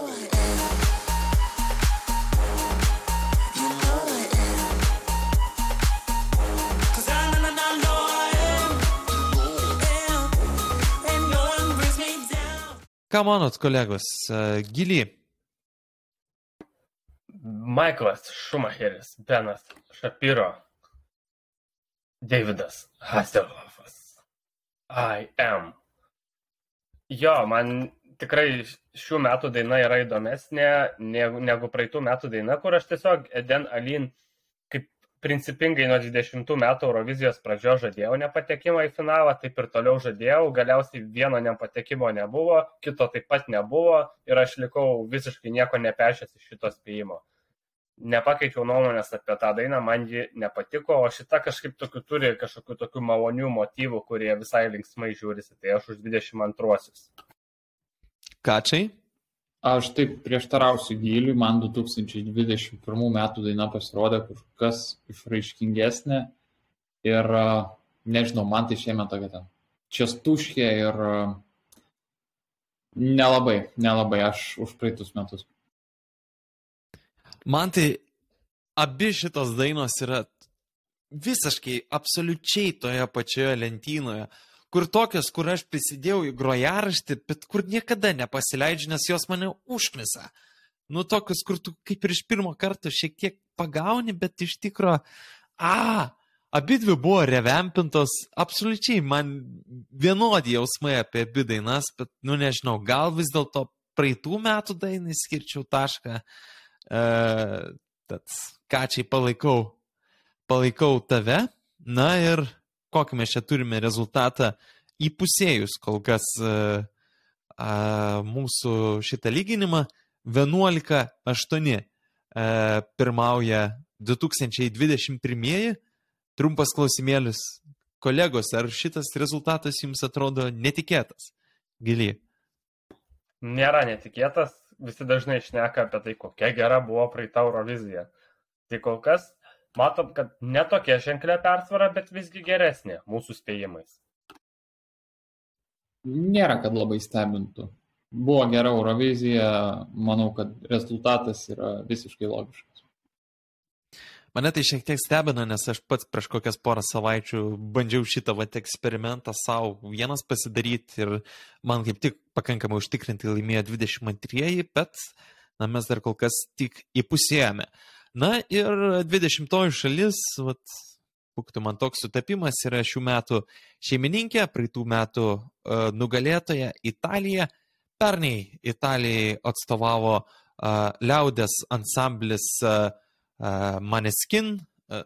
Ką manot, kolegos, e, gili? Maiklas Šumacheris, Benas Šapiro, Davidas Hasselhoffas. I am. Jo, man tikrai šių metų daina yra įdomesnė negu, negu praeitų metų daina, kur aš tiesiog Eden Alin kaip principingai nuo 20 metų Eurovizijos pradžios žadėjau nepatekimą į finalą, taip ir toliau žadėjau, galiausiai vieno nepatekimo nebuvo, kito taip pat nebuvo ir aš likau visiškai nieko nepešęs iš šito spėjimo. Nepakeičiau nuomonės apie tą dainą, man ji nepatiko, o šita kažkaip tokių turi kažkokių tokių malonių motyvų, kurie visai linksmai žiūrisi, tai aš už 22-osius. Kačiai? Aš taip prieštarausiu giliui, man 2021 metų daina pasirodė kur kas išraiškingesnė ir nežinau, man tai šiemet tokia ten čiastuškė ir nelabai, nelabai aš už praeitus metus. Man tai abi šitos dainos yra visiškai, absoliučiai toje pačioje lentynoje, kur tokios, kur aš prisidėjau į grojaraštį, bet kur niekada nepasileidžiu, nes jos mane užknisa. Nu, tokius, kur tu kaip ir iš pirmo karto šiek tiek pagauni, bet iš tikro, a, abi dvi buvo revempintos, absoliučiai man vienodi jausmai apie abi dainas, bet, nu, nežinau, gal vis dėlto praeitų metų dainai skirčiau tašką. E, tad kačiai palaikau, palaikau tave. Na ir kokį mes čia turime rezultatą įpusėjus kol kas e, a, mūsų šitą lyginimą 11-8 e, pirmauja 2021. Trumpas klausimėlis. Kolegos, ar šitas rezultatas jums atrodo netikėtas? Giliai. Nėra netikėtas, visi dažnai šneka apie tai, kokia gera buvo praeita Eurovizija. Tai kol kas matom, kad netokia ženklė persvara, bet visgi geresnė mūsų spėjimais. Nėra, kad labai stebintų. Buvo gera Eurovizija, manau, kad rezultatas yra visiškai logiškas. Mane tai šiek tiek stebina, nes aš pats prieš kokias porą savaičių bandžiau šitą vat, eksperimentą savo vienas pasidaryti ir man kaip tik pakankamai užtikrinti laimėjo 22, bet na, mes dar kol kas tik įpusėjome. Na ir 20 šalis, vat, būktų man toks sutapimas, yra šių metų šeimininkė, praeitų metų uh, nugalėtoja Italija. Pernai Italijai atstovavo uh, liaudės ansamblis uh, Maneskin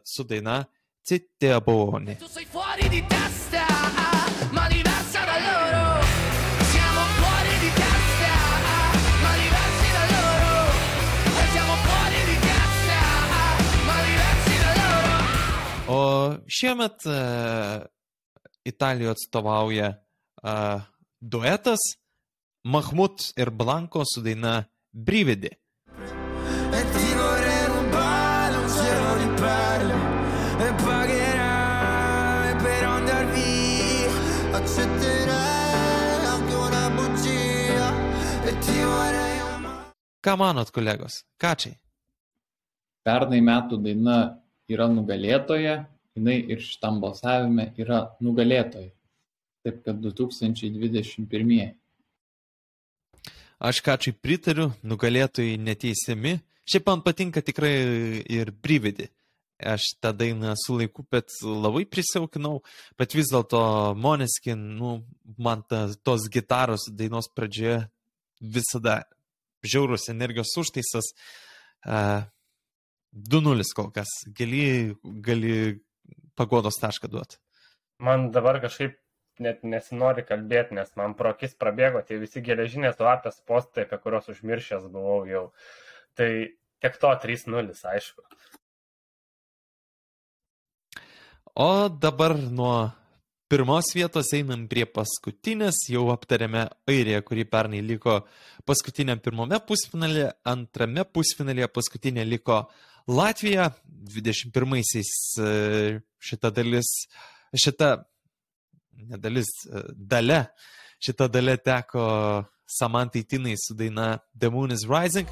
su daina Citte Buoni. Tu sei fuori di testa, ma diversa da loro. Siamo fuori di testa, ma diversi da loro. E siamo fuori di testa, ma diversi da loro. O šiemet uh, Italijoje atstovauja uh, duetas Mahmut ir Blanko su daina Brividi. E Ką manot, kolegos? Kačiai? Pernai metų daina yra nugalėtoja, jinai ir šitam balsavime yra nugalėtoja. Taip kad 2021. Aš kačiai pritariu, nugalėtojai neteisiami. Šiaip man patinka tikrai ir Brividi. Aš tą dainą su laiku, bet labai prisijaukinau, bet vis dėlto Moneskin, nu, man ta, tos gitaros dainos pradžioje visada žiaurus energijos užtaisas. Uh, 2-0 kol kas. Gali, gali pagodos tašką duoti. Man dabar kažkaip net nesinori kalbėti, nes man pro akis prabėgo tie visi geležinės lapės postai, apie kuriuos užmiršęs buvau jau. Tai tiek to 3-0, aišku. O dabar nuo pirmos vietos einam prie paskutinės. Jau aptarėme Airiją, kuri pernai liko paskutiniam pirmame pusfinalėje, antrame pusfinalėje paskutinė liko Latvija. 21-aisiais e, šita dalis, šita nedalis, e, dalė, šita dalė teko Samantai Tinai su daina The Moon is Rising.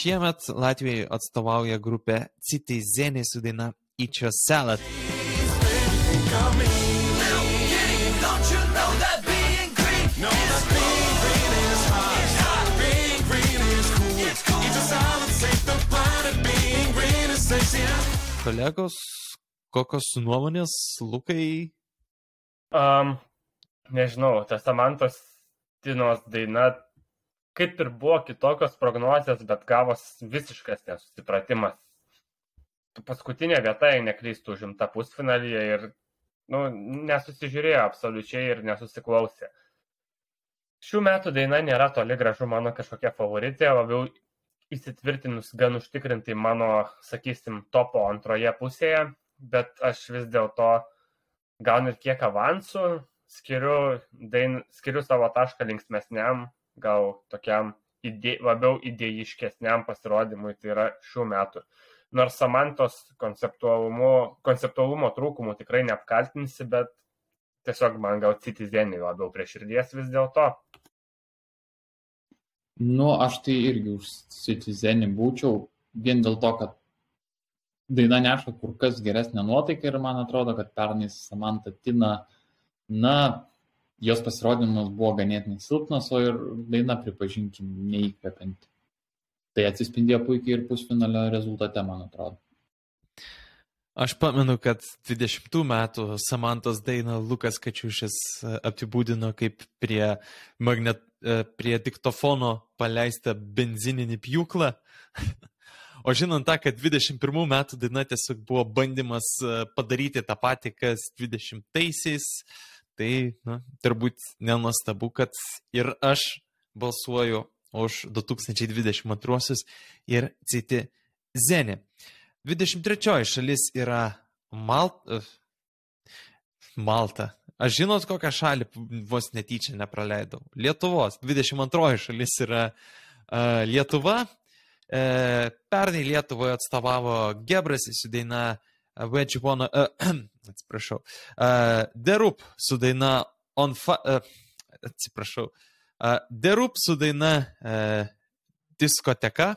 Šiemet Latvijai atstovauja grupė Citizenė su daina Eat Your Salad. Kolegos, kokios nuomonės, Lukai? Um, nežinau, tas Samantos Tinos daina kaip ir buvo kitokios prognozijos, bet gavos visiškas nesusipratimas. Paskutinė vieta, jei neklystų, užimta pusfinalyje ir nu, nesusižiūrėjo absoliučiai ir nesusiklausė. Šių metų daina nėra toli gražu mano kažkokia favoritė, labiau įsitvirtinus gan užtikrintai mano, sakysim, topo antroje pusėje, bet aš vis dėlto gal net kiek avansų skiriu, dain, skiriu savo tašką linksmesniam, gal tokiam ide, labiau idėjiškesniam pasirodymui, tai yra šių metų. Nors Samantos konceptualumo trūkumų tikrai neapkaltinsi, bet tiesiog man gal citizenį labiau prie širdies vis dėlto. Nu, aš tai irgi už Citizenį būčiau, vien dėl to, kad daina neša kur kas geresnę nuotaiką ir man atrodo, kad pernai Samantha Tina, na, jos pasirodymas buvo ganėtinai silpnas, o ir daina, pripažinkim, neįkvepianti. Tai atsispindėjo puikiai ir pusfinalio rezultate, man atrodo. Aš pamenu, kad 20 metų Samantos dainą Lukas Kačiušis e, apibūdino kaip prie, magnet, e, prie diktofono paleistą benzininį pjūklą. *laughs* O žinant tą, kad 21 metų daina tiesiog buvo bandymas e, padaryti tą patį, kas 20-aisiais, tai na, turbūt nenuostabu, kad ir aš balsuoju už 2022 ir Citi Zenį. 23 šalis yra Mal... e, Malta. Aš žinot, kokią šalį vos netyčia nepraleidau. Lietuvos. 22 šalis yra uh, Lietuva. E, pernai Lietuvoje atstovavo Gebras su daina Wedge One, uh, atsiprašau, uh, Derup su daina On Fa, uh, atsiprašau, uh, Derup su daina uh, Diskoteka.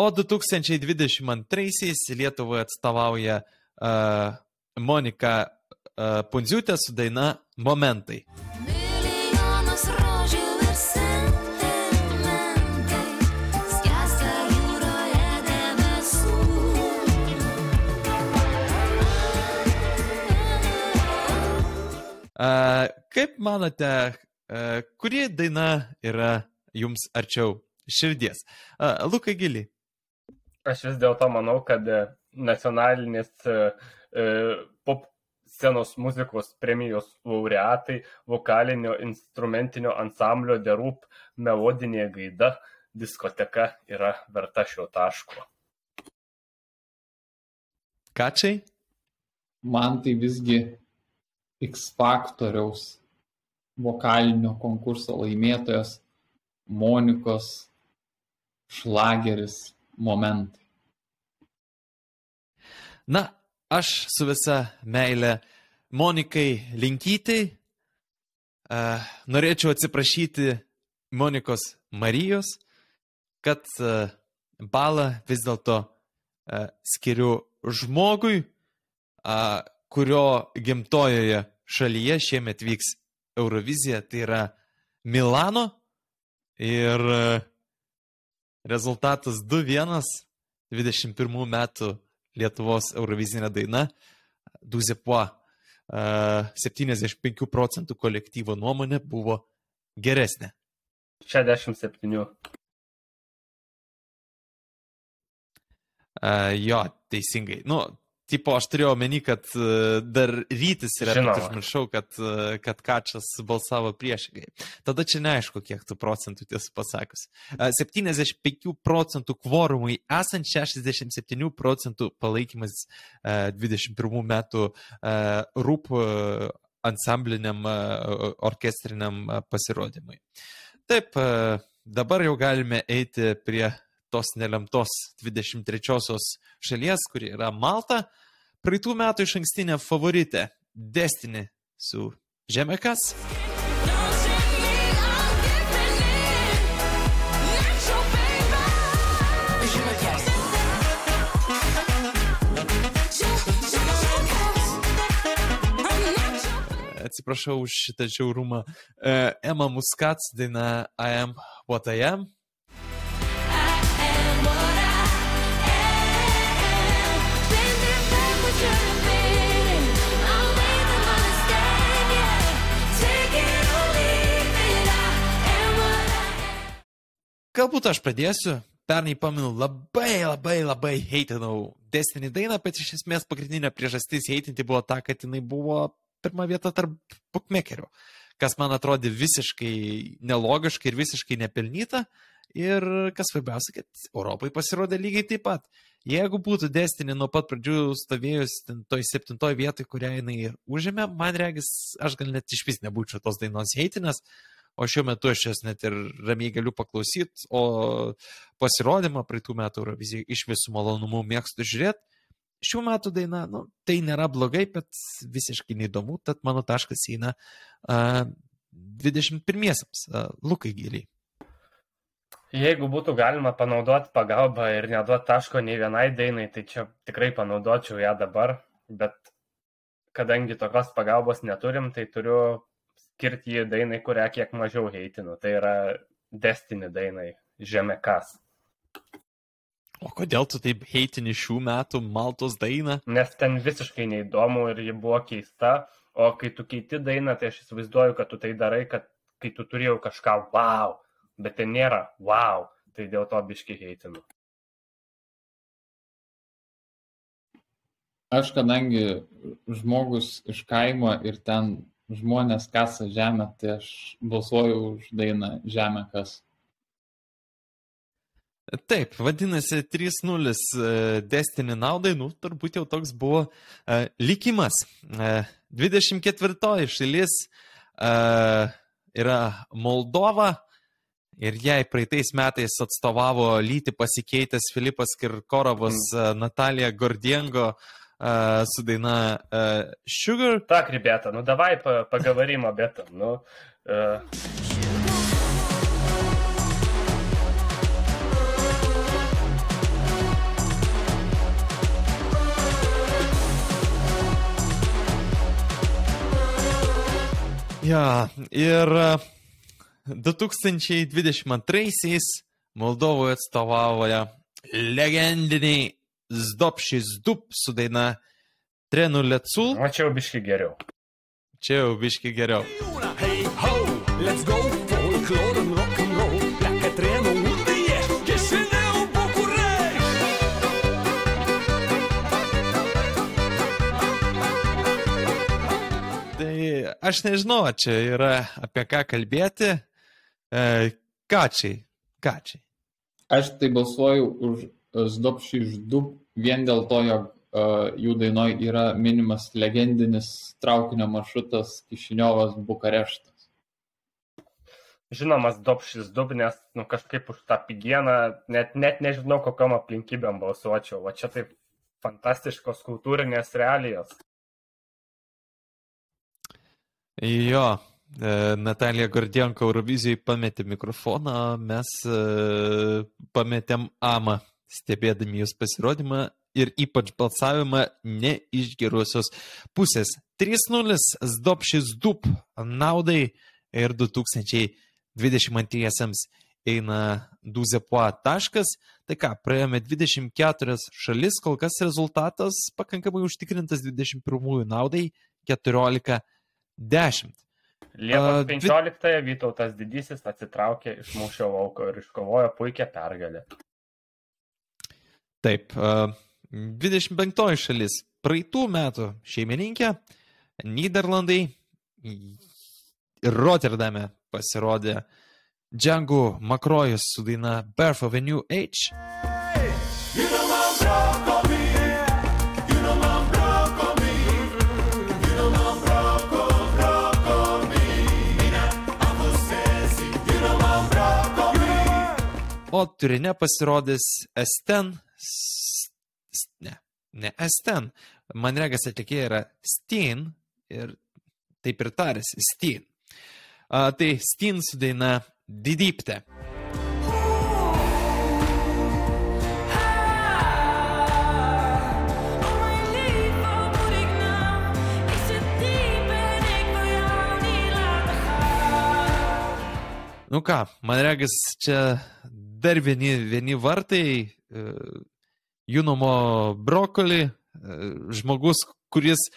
O 2022-aisiais Lietuvoje atstovauja uh, Monika Pundziutė su daina Momentai. Milijonas rožių ir sentimentai skęsta jūroje debesų. Kaip manote, kuri daina yra jums arčiau širdies? Lukai Gili. Aš vis dėlto manau, kad e, nacionalinis e, e, scenos muzikos premijos laureatai vokalinio instrumentinio ansamblio derūp melodinė gaida diskoteka yra verta šio taško. Kačiai? Man tai visgi X faktoriaus vokalinio konkurso laimėtojas Monikos šlageris momentai. Na, aš su visa meile Monikai Linkytai uh, norėčiau atsiprašyti Monikos Marijos, kad uh, balą vis dėlto uh, skiriu žmogui, uh, kurio gimtojoje šalyje šiemet vyks Eurovizija, tai yra Milano. Ir uh, rezultatas 2-1, 21 metų Lietuvos Eurovizinė daina, Duzepua 75 procentų kolektyvo nuomonė buvo geresnė. 67. Uh, jo, teisingai. Nu, tipo, aš turėjau omeny, kad uh, dar rytis yra, bet Žinoma. užmiršau, kad, uh, kad Kačas balsavo priešingai. Tada čia neaišku, kiek tų procentų tiesą pasakius. Uh, 75 procentų kvorumui esant 67 procentų palaikymas uh, 21 metų uh, ansambliniam orkestriniam pasirodymui. Taip, dabar jau galime eiti prie tos nelemtos 23-osios šalies, kuri yra Malta. Praeitų metų iš ankstinė favoritė Destiny su Žemekas. Atsiprašau už šitą žiaurumą. E, Emma Muskats daina I am what I am. Galbūt aš pradėsiu. Pernai pamenu, labai labai labai heitinau Destiny dainą, bet iš esmės pagrindinė priežastis heitinti buvo ta, kad jinai buvo pirma vieta tarp bookmakerių, kas man atrodė visiškai nelogiška ir visiškai nepelnyta. Ir kas svarbiausia, kad Europai pasirodė lygiai taip pat. Jeigu būtų Destiny nuo pat pradžių stovėjus toj septintoje vietoje, kurią jinai ir užėmė, man regis, aš gal net iš vis nebūčiau tos dainos heitinės, o šiuo metu aš jas net ir ramiai galiu paklausyti, o pasirodymą praeitų metų Eurovizijai iš visų malonumų mėgstu žiūrėti. Šių metų daina, nu, tai nėra blogai, bet visiškai neįdomu, tad mano taškas eina uh, 21-iesiams, uh, Lukai giliai. Jeigu būtų galima panaudoti pagalbą ir neduoti taško nei vienai dainai, tai čia tikrai panaudočiau ją dabar, bet kadangi tokios pagalbos neturim, tai turiu skirti jį dainai, kurią kiek mažiau heitinu. Tai yra Destiny dainai Žemekas. O kodėl tu taip heitini šių metų Maltos dainą? Nes ten visiškai neįdomu ir ji buvo keista, o kai tu keiti dainą, tai aš įsivaizduoju, kad tu tai darai, kad kai tu turėjau kažką wow, bet ten nėra wow, tai dėl to biški heitinu. Aš kadangi žmogus iš kaimo ir ten žmonės kasa žemę, tai aš balsuoju už dainą Žemė kas. Taip, vadinasi 3-0 e, Destiny naudai, nu, turbūt jau toks buvo uh, likimas. Uh, 24 šalis uh, yra Moldova ir jai praeitais metais atstovavo lyti pasikeitęs Filipas Kirkorovas, uh, Natalija Gordiengo uh, su daina uh, Sugar. Так, ребята, ну давай по- поговорим об этом. Ну, э, Ja, ir e, 2022-aisiais Moldovoje atstovauja legendiniai Zdopšis Dup su daina Trenu Lecul. o čia jau biški geriau. Čia jau biški geriau. Hey ho, let's go, folklore and rock'n'roll. Lekker treno udie, Chisinau, București. Tai aš nežinau, čia yra apie ką kalbėti. E, kačiai, kačiai. Aš tai balsuoju už Zdopšį Ždub vien dėl to, jog uh, jų dainoj yra minimas legendinis traukinio maršrutas Kišiniovas Bukareštas. Žinomas Dopšis Dubnės, nu kažkaip už tą pigieną, net, net nežinau, kokiam aplinkybėm balsuočiau. Va čia taip fantastiškos kultūrinės realijos. Jo, e, Natalija Gordienko Eurovizijai pametė mikrofoną, o mes e, pametėm amą, stebėdami jūs pasirodymą ir ypač balsavimą ne iš gerosios pusės. 3-0 Zdopšis Dup naudai ir 2022 eina Duzepua taškas. Tai ką, praėjome 24 šalis, kol kas rezultatas pakankamai užtikrintas 21 naudai 14. 10. Liepos A, dvi- 15-ąją Vytautas Didysis atsitraukė iš mūšio lauko ir iškovojo puikią pergalę. Taip, a, 25 šalis. Praeitų metų šeimininkė Niderlandai Rotterdame pasirodė Django Makrojus su daina Birth of a New Age. Broccoli, you know o turine pasirodys Esten, ne, ne Esten, man regas atlikėja yra Steen ir taip ir tarėsi Steen. A, tai Steen su daina Didypte. Nu ką, man regis, čia dar vieni, vieni vartai, e, Junomo brokoli, e, žmogus, kuris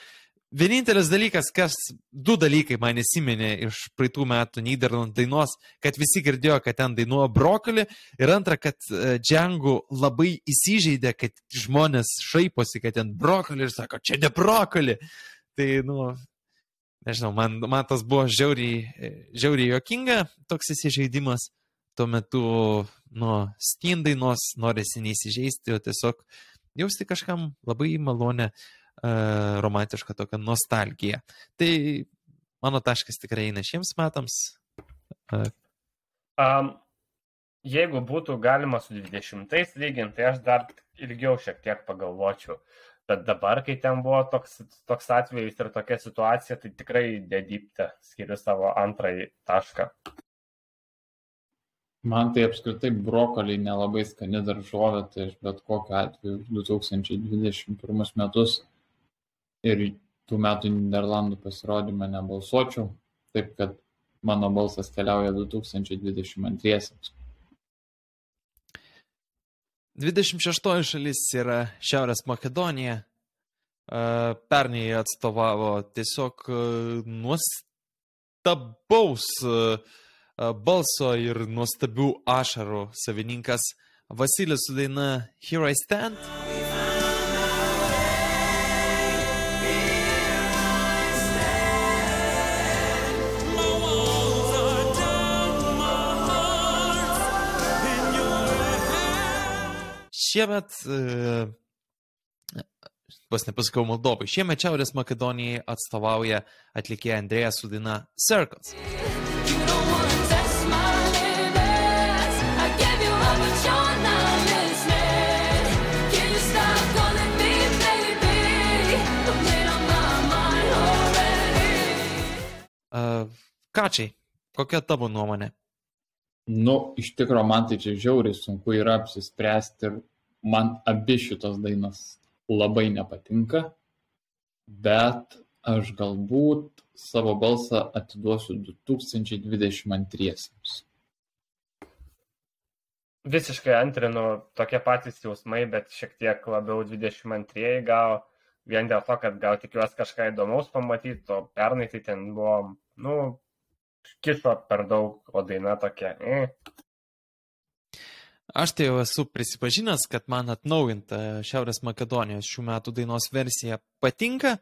vienintelis dalykas, kas du dalykai man įsiminė iš praeitų metų Niderlandų dainos, kad visi girdėjo, kad ten dainuoja brokoli ir antra, kad e, Džangų labai įsižeidė, kad žmonės šaiposi, kad ten brokoli ir sako, čia ne brokoli. Tai, nu, nežinau, man, man tas buvo žiauriai, e, žiauriai jokinga, toks įsižeidimas. Tuo metu nuo Steam dainos norisi neįsižeisti, o tiesiog jausti kažkam labai malonę, uh, romantišką tokią nostalgiją. Tai mano taškas tikrai eina šiems metams. Uh, Um, jeigu būtų galima su 20 lyginti, tai aš dar ilgiau šiek tiek pagalvočiau. Bet dabar, kai ten buvo toks, toks atvejis ir tokia situacija, tai tikrai dedypte skiriu savo antrąjį tašką. Man tai apskritai brokoliai nelabai skani daržovė, tai aš bet kokiu atveju už 2021 metus ir tų metų Niderlandų pasirodymą nebalsuočiau, taip kad mano balsas keliauja 2022. 26 šalis yra Šiaurės Makedonija. Uh, Pernai atstovavo tiesiog uh, nuostabaus uh, balso ir nuostabių ašarų savininkas Vasilis su daina Here I Stand. Šiemet, pas nepasakau Moldovai, šiemet Šiaurės Makedonijai atstovauja atlikėja Andrėja su daina Circles. Kačiai, kokia tavo nuomonė? Nu, iš tikrųjų, man tai čia žiauriai sunku yra apsispręsti ir man abi šitos dainos labai nepatinka, bet aš galbūt savo balsą atiduosiu 2022. Visiškai antrinu, tokie patys jausmai, bet šiek tiek labiau 22 gal, vien dėl to, kad gal tikiuosi kažką įdomaus pamatyti, o pernai tai ten buvo, nu, kišo per daug, o daina tokia. Eh. Aš tai jau esu prisipažinęs, kad man atnaujinta Šiaurės Makedonijos šių metų dainos versija patinka.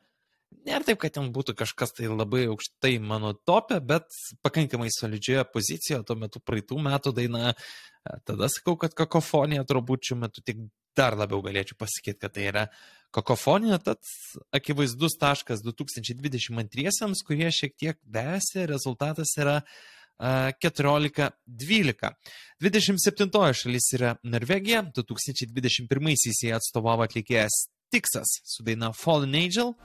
Nėra taip, kad ten būtų kažkas tai labai aukštai mano topė, bet pakankamai solidžioje pozicijoje, tuo metu praeitų metų daina. Tada sakau, kad kakofonija turbūt šiuo metu tik dar labiau galėčiau pasakyti, kad tai yra kakofonija, tad akivaizdus taškas 2022, kurie šiek tiek vėsi, rezultatas yra a, 14-12. 27 šalis yra Norvegija, 2021 jie atstovavo atlikėjas Tiksas su daina Fallen Angel.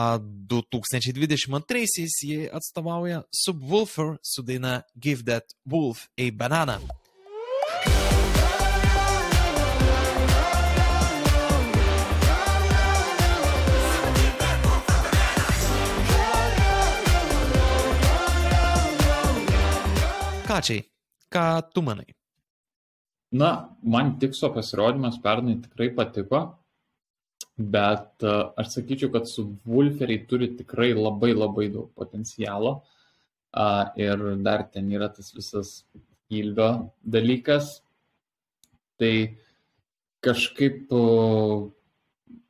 A 2022 jie atstovauja Subwoofer su daina Give That Wolf a Banana. Kačiai, ką tu manai? Na, man tikso pasirodymas pernai tikrai patiko, bet e, aš sakyčiau, kad su Wolferiai turi tikrai labai labai daug potencialo ir dar ten yra tas visas ilgo dalykas. Tai kažkaip,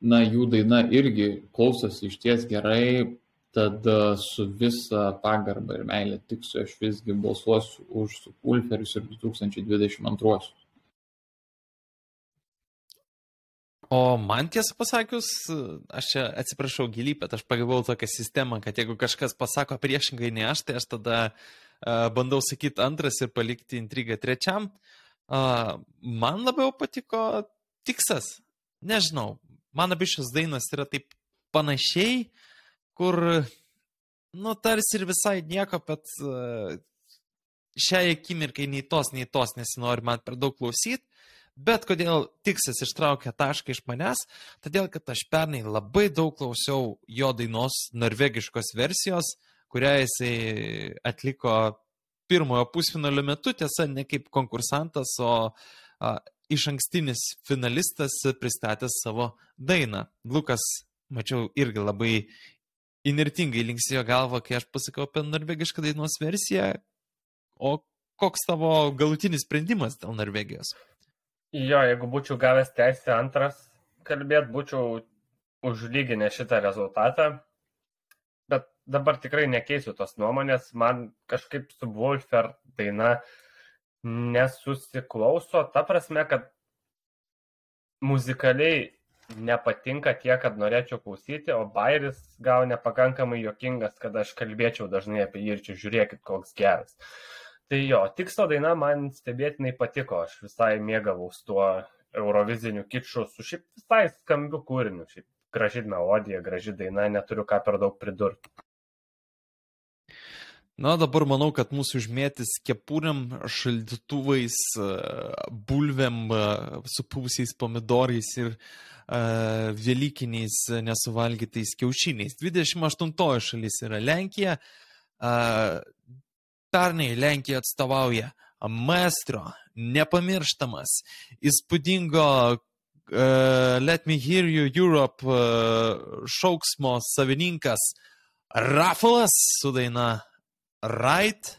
na, jų daina irgi klausosi iš ties gerai, tad e, su visa pagarba ir meilė tiksiu, aš visgi balsuosiu už Wolferius ir 2022. O man tiesą pasakius, aš čia atsiprašau gilį, bet aš pagavau tokią sistemą, kad jeigu kažkas pasako priešingai nei aš, tai aš tada uh, bandau sakyti antras ir palikti intrigą trečiam. Uh, man labiau patiko tiksas. Nežinau, man abi šios dainos yra taip panašiai, kur, nu, tarsi ir visai nieko, bet uh, šiai akimirkai nei tos, nei tos nesinori man per daug klausyti. Bet kodėl Tiksas ištraukė tašką iš manęs? Todėl, kad aš pernai labai daug klausiau jo dainos norvegiškos versijos, kurią jisai atliko pirmojo pusfinalio metu, tiesa, ne kaip konkursantas, o a, iš ankstinis finalistas pristatęs savo dainą. Lukas, mačiau, irgi labai inertingai linksėjo galvą, kai aš pasakau apie norvegišką dainos versiją. O koks tavo galutinis sprendimas dėl Norvegijos? Jo, jeigu būčiau gavęs teisę antras kalbėti, būčiau užlyginę šitą rezultatą. Bet dabar tikrai nekeisiu tos nuomonės. Man kažkaip su Wolfer daina nesusiklauso. Ta prasme, kad muzikaliai nepatinka tiek, kad norėčiau klausyti, o Bairis gal nepakankamai jokingas, kad aš kalbėčiau dažnai apie jį ir čia žiūrėkit, koks geras. Tai jo, tikslo daina man stebėtinai patiko, aš visai mėgavaus tuo euroviziniu kiču su šiaip visai skambiu kūriniu, šiaip graži melodija, graži daina, neturiu ką per daug pridurti. Na, dabar manau, kad mūsų užmėtis kepūriam, šaldytuvais, e, bulvėm, e, supūsiais pomidorais ir uh, vėlykiniais nesuvalgytais kiaušiniais. 28 šalis yra Lenkija. Uh, Pernai Lenkija atstovauja maestro, nepamirštamas, įspūdingo uh, Let Me Hear You Europe uh, šauksmo savininkas Rafalas su daina Right.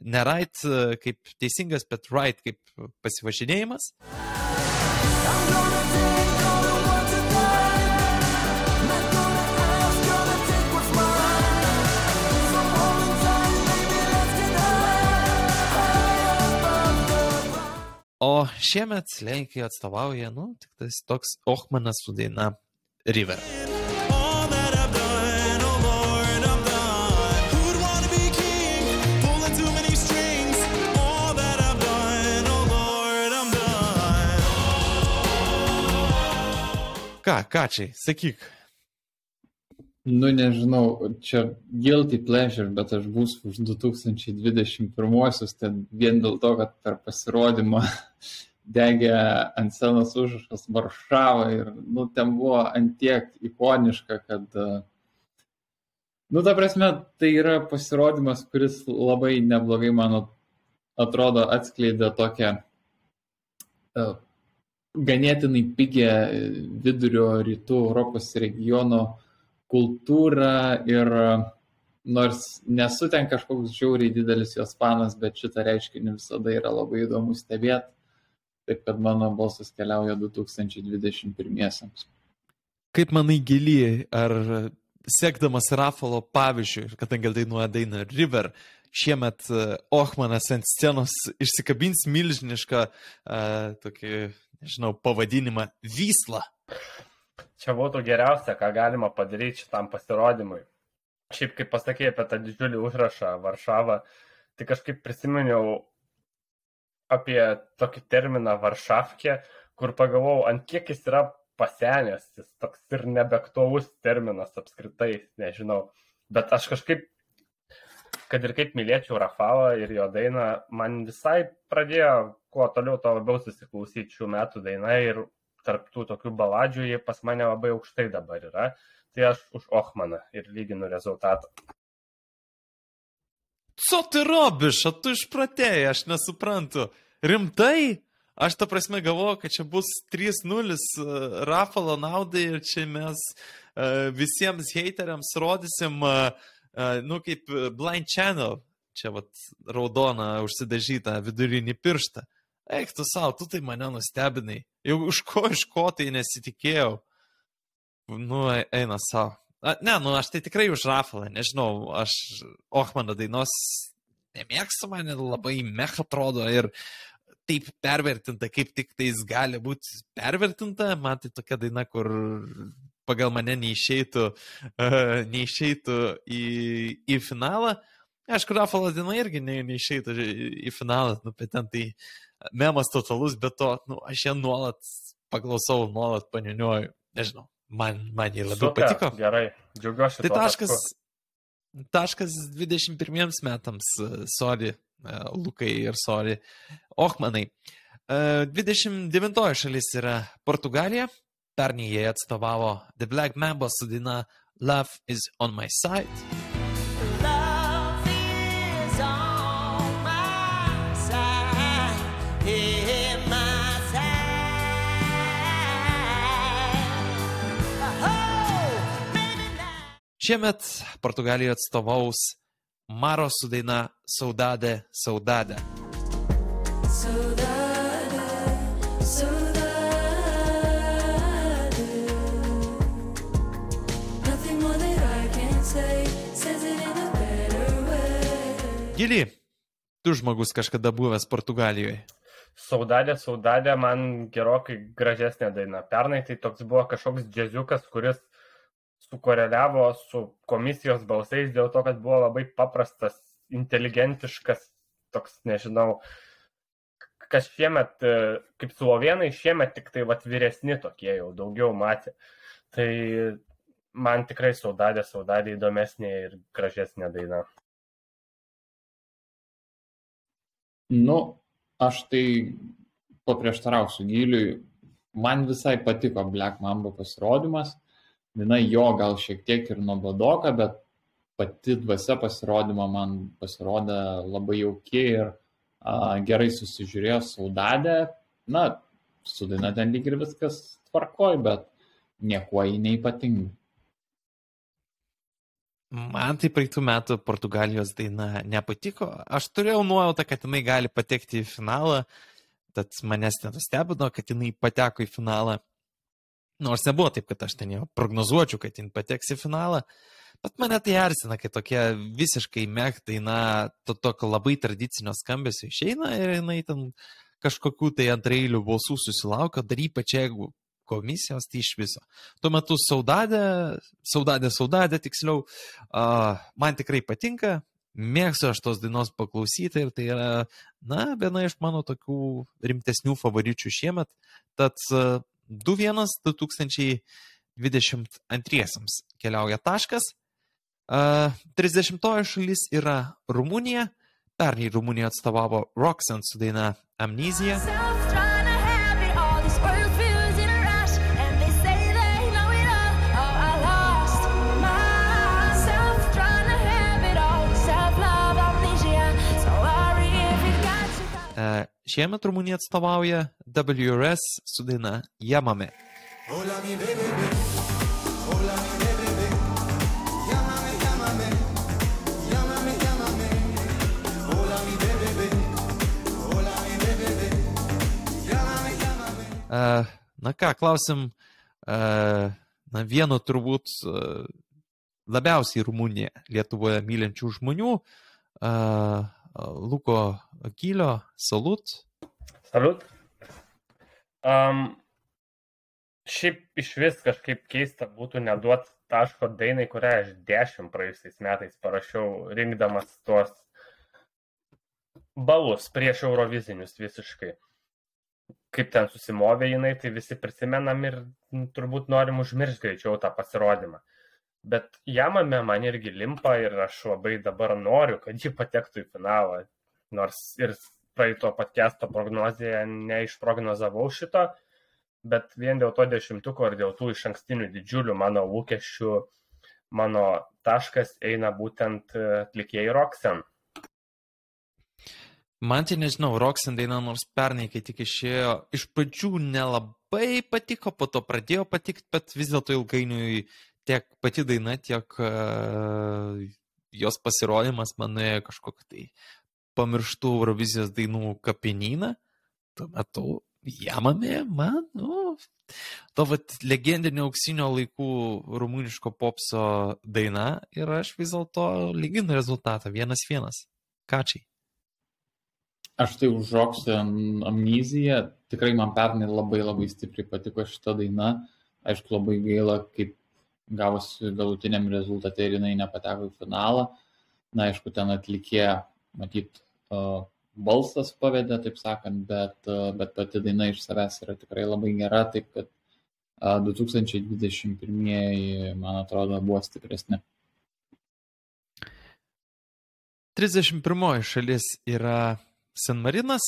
Ne right uh, kaip teisingas, bet right kaip pasivažinėjimas. O šiemet Lenkija atstovauja, nu, tik tas toks Ochmanas su daina River. Ką, čia, sakyk. Nu, nežinau, čia guilty pleasure, bet aš būsiu už 2021-osius, ten vien dėl to, kad per pasirodymą *laughs* degė ant scenos užrašas Varšava ir, nu, ten buvo antiek ikoniška, kad, e, nu, ta prasme, tai yra pasirodymas, kuris labai neblogai, man atrodo, atskleidė tokią uh, ganėtinai pigę vidurio rytų Europos regiono kultūrą ir nors nesu ten kažkoks žiauriai didelis jos fanas, bet šitą reiškinį visada yra labai įdomu stebėti. Taip kad mano balsas keliauja 2021-iesiams. Kaip manai giliai, ar sekdamas Rafalo pavyzdžių, kadangi dainuoja dainą River, šiemet e, Ochmanas ant scenos išsikabins milžinišką uh, tokį, nežinau, pavadinimą Vysla. Čia būtų geriausia, ką galima padaryti šitam pasirodymui. Šiaip kaip pasakė apie tą didžiulį užrašą Varšavą, tai kažkaip prisiminiau apie tokį terminą Varšavkė, kur pagalvojau, ant kiek jis yra pasenęs, jis toks ir nebeaktualus terminas apskritai, nežinau. Bet aš kažkaip, kad ir kaip mylėčiau Rafalą ir jo dainą, man visai pradėjo kuo toliau, to labiau susiklausyti šių metų daina ir tarptų tokių baladžių jie pas mane labai aukštai dabar yra. Tai aš už Ochmaną ir lyginu rezultatą. Co tu robiš, o tu išpratėjai, aš nesuprantu. Rimtai? Aš ta prasme galvoju, kad čia bus 3-0 e, Rafalo naudai ir čia mes uh, visiems hateriams rodysim, uh, nu kaip e, Blind Channel, čia vat raudona užsidažyta vidurinį pirštą. Eik tu savo, tu tai mane nustebinai. Jau iš ko, iš ko tai nesitikėjau. Nu, e- eina savo. Ne, nu aš tai tikrai už Rafalą, nežinau, aš Ochmano dainos nemėgstu, man labai mech atrodo ir taip pervertinta, kaip tik tais gali būti pervertinta. Man tai tokia daina, kur pagal mane neišeitų, uh, neišeitų į, į finalą. Aišku, Rafalo diena irgi ne, neišeitų į, finalą, nu, bet ten tai memas totalus, bet to, nu, aš ją nuolat paklausau, nuolat paniuniuoju. Nežinau, man, man jį labiau Super, patiko. Gerai, džiaugiuosi. Tai taškas, tašku. taškas 21 metams, e, sorry, e, Lukai ir sorry, Ochmanai. E, 29 šalis yra Portugalija, pernai jie atstovavo The Black Mamba su daina Love is on my side. Love Šiemet Portugalijoje atstovaus Maro su daina Saudade, Saudade. Saudade. Gili, tu žmogus kažkada buvęs Portugalijoje. Saudadė, saudadė man gerokai gražesnė daina. Pernai tai toks buvo kažkoks džiaziukas, kuris sukoreliavo su komisijos balsais dėl to, kad buvo labai paprastas, inteligentiškas, toks, nežinau, kas šiemet, e, kaip slovenai, šiemet tik tai vat vyresni tokie jau daugiau matė. Tai man tikrai saudadė, saudadė įdomesnė ir gražesnė daina. Nu, aš tai paprieštarausiu giliui. Man visai patiko Black Mamba pasirodymas. Viena jo gal šiek tiek ir nuobodoka, bet pati dvasia pasirodymo man pasirodė labai jauki ir a, gerai susižiūrėjo saudadę. Na, su daina ten lyg ir viskas tvarkoj, bet niekuo jį neipatinga. Man tai praeitų metų Portugalijos daina nepatiko. Aš turėjau nuojautą, kad jinai gali patekti į finalą, tad manęs nenustebino, kad jinai pateko į finalą. Nors nebuvo taip, kad aš ten jau prognozuočiau, kad jin pateks į finalą, bet mane tai erzina, kai tokia visiškai mek daina, to tokio labai tradicinio skambesio išeina ir jinai ten kažkokių tai antrailių balsų susilaukia, dar ypač jeigu komisijos, tai iš viso. Tuo metu saudadė, saudadė, saudadė, tiksliau, uh, man tikrai patinka, mėgstu aš tos dainos paklausyti ir tai yra, na, viena iš mano tokių rimtesnių favoričių šiemet. Tad uh, 2-1 2022 keliauja taškas. Uh, 30 šalis yra Rumunija. Pernai Rumunija atstovavo Roxanne su daina Amnezija. Šiemet Rumunija atstovauja WRS su daina Jamame. E, Na ką, klausim, e, na vieno turbūt e, labiausiai Rumuniją Lietuvoje mylinčių žmonių, e, Luko Gylio, Salut. Salut. Um, šiaip iš vis kažkaip keista būtų neduoti taško dainai, kurią aš dešimt praėjusiais metais parašiau, rinkdamas tuos balus prieš Eurovizinius visiškai. Kaip ten susimovė jinai, tai visi prisimenam ir nu, turbūt norim užmiršti greičiau tą pasirodymą. Bet jamame man irgi limpa ir aš labai dabar noriu, kad ji patektų į finalą. Nors ir praeito podcast'o prognozėje neišprognozavau šito, bet vien dėl to dešimtuko ir dėl tų iš ankstinių didžiulių mano lūkesčių, mano taškas eina būtent e, atlikėjai Roxen. Man tai nežinau, Roxanne daina nors pernai, kai tik išėjo, iš pradžių nelabai patiko, po to pradėjo patikti, bet vis dėlto ilgainiui tiek pati daina, tiek uh, jos pasirodymas man nuėjo kažkokį tai pamirštų Eurovizijos dainų kapinyną. Tuo metu jamame, man, nu, to vat legendinio auksinio laikų rumuniško popso daina ir aš vis dėlto lyginu rezultatą, vienas vienas. Kačiai. Aš tai užroksiu am- amneziją. Tikrai man pernai labai labai stipriai patiko šita daina. Aišku, labai gaila, kaip gavosi galutiniam rezultate ir jinai nepateko į finalą. Na, aišku, ten atlikėja, matyt, balsas pavedė, taip sakant, bet, bet pati daina iš savęs yra tikrai labai gera, taip kad uh, 2021, man atrodo, buvo stipresni. 31 šalis yra San Marinas,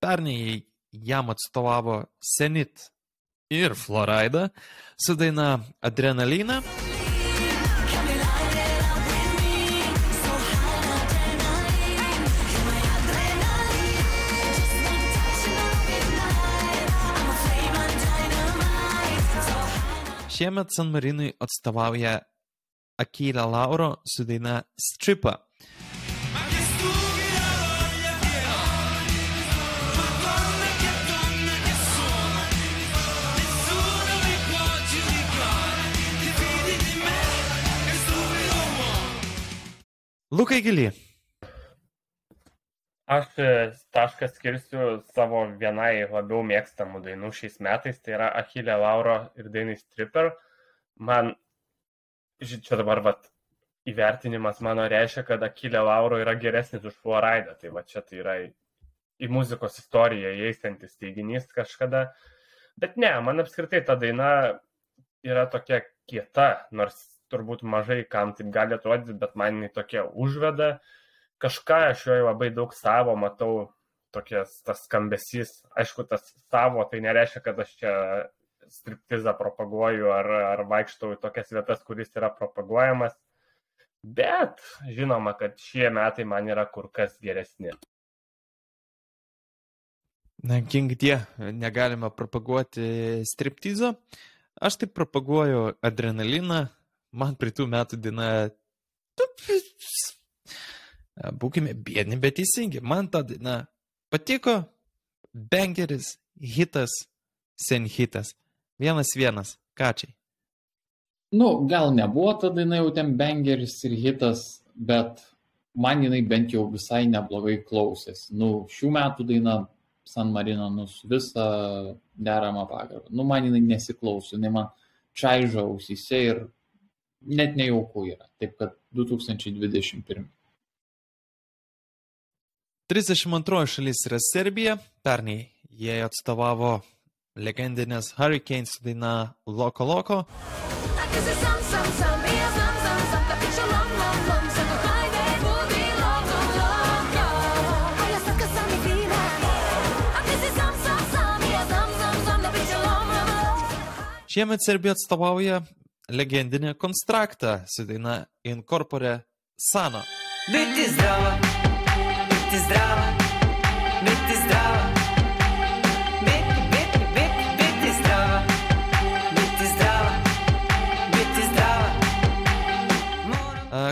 pernai jam atstovavo Senit ir Florida su daina Adrenalina. Šiemet San Marinui atstovauja Akira Lauro su daina Stripa. Lukai Gili, Aš e, tašką skirsiu savo vienai labiau mėgstamų dainų šiais metais, tai yra Achilė Lauro ir dainai Stripper. Man, čia dabar vat, įvertinimas mano reiškia, kad Achilė Lauro yra geresnis už Floridą. Tai va čia tai yra į, muzikos istoriją įeistantis teiginys kažkada. Bet ne, man apskritai ta daina yra tokia kieta, nors turbūt mažai kam taip gali atrodyti, bet man jinai tokia užveda kažką aš joje labai daug savo matau, tokias tas skambesys. Aišku, tas savo tai nereiškia, kad aš čia striptizą propaguoju ar, ar vaikštau į tokias vietas, kuris yra propaguojamas. Bet žinoma, kad šie metai man yra kur kas geresni. na, king tie, negalima propaguoti striptizo. Aš taip propaguoju adrenaliną, man pritų metų diena. tu- Būkime biedni, bet teisingi. Man ta daina patiko. Bengeris, hitas, sen hitas. Vienas vienas, kačiai. Nu, gal nebuvo ta daina jau ten bangeris ir hitas, bet man jinai bent jau visai neblogai klausėsi. Nu, šių metų daina San Marino, nu, visą deramą pagarbą. Nu, man jinai nesiklauso, jinai man čaižo ausyse ir net nejauku yra. Taip kad 2021. 32 šalis yra Serbija. Pernai jie atstovavo legendinės Hurricanes daina Loko Loko. Šiemet Serbija atstovauja legendinę konstraktą su daina Incorpore Sano. Biti zdrava, biti zdrava, biti zdrava. Biti, biti, biti, biti zdrava, biti zdrava, biti zdrava.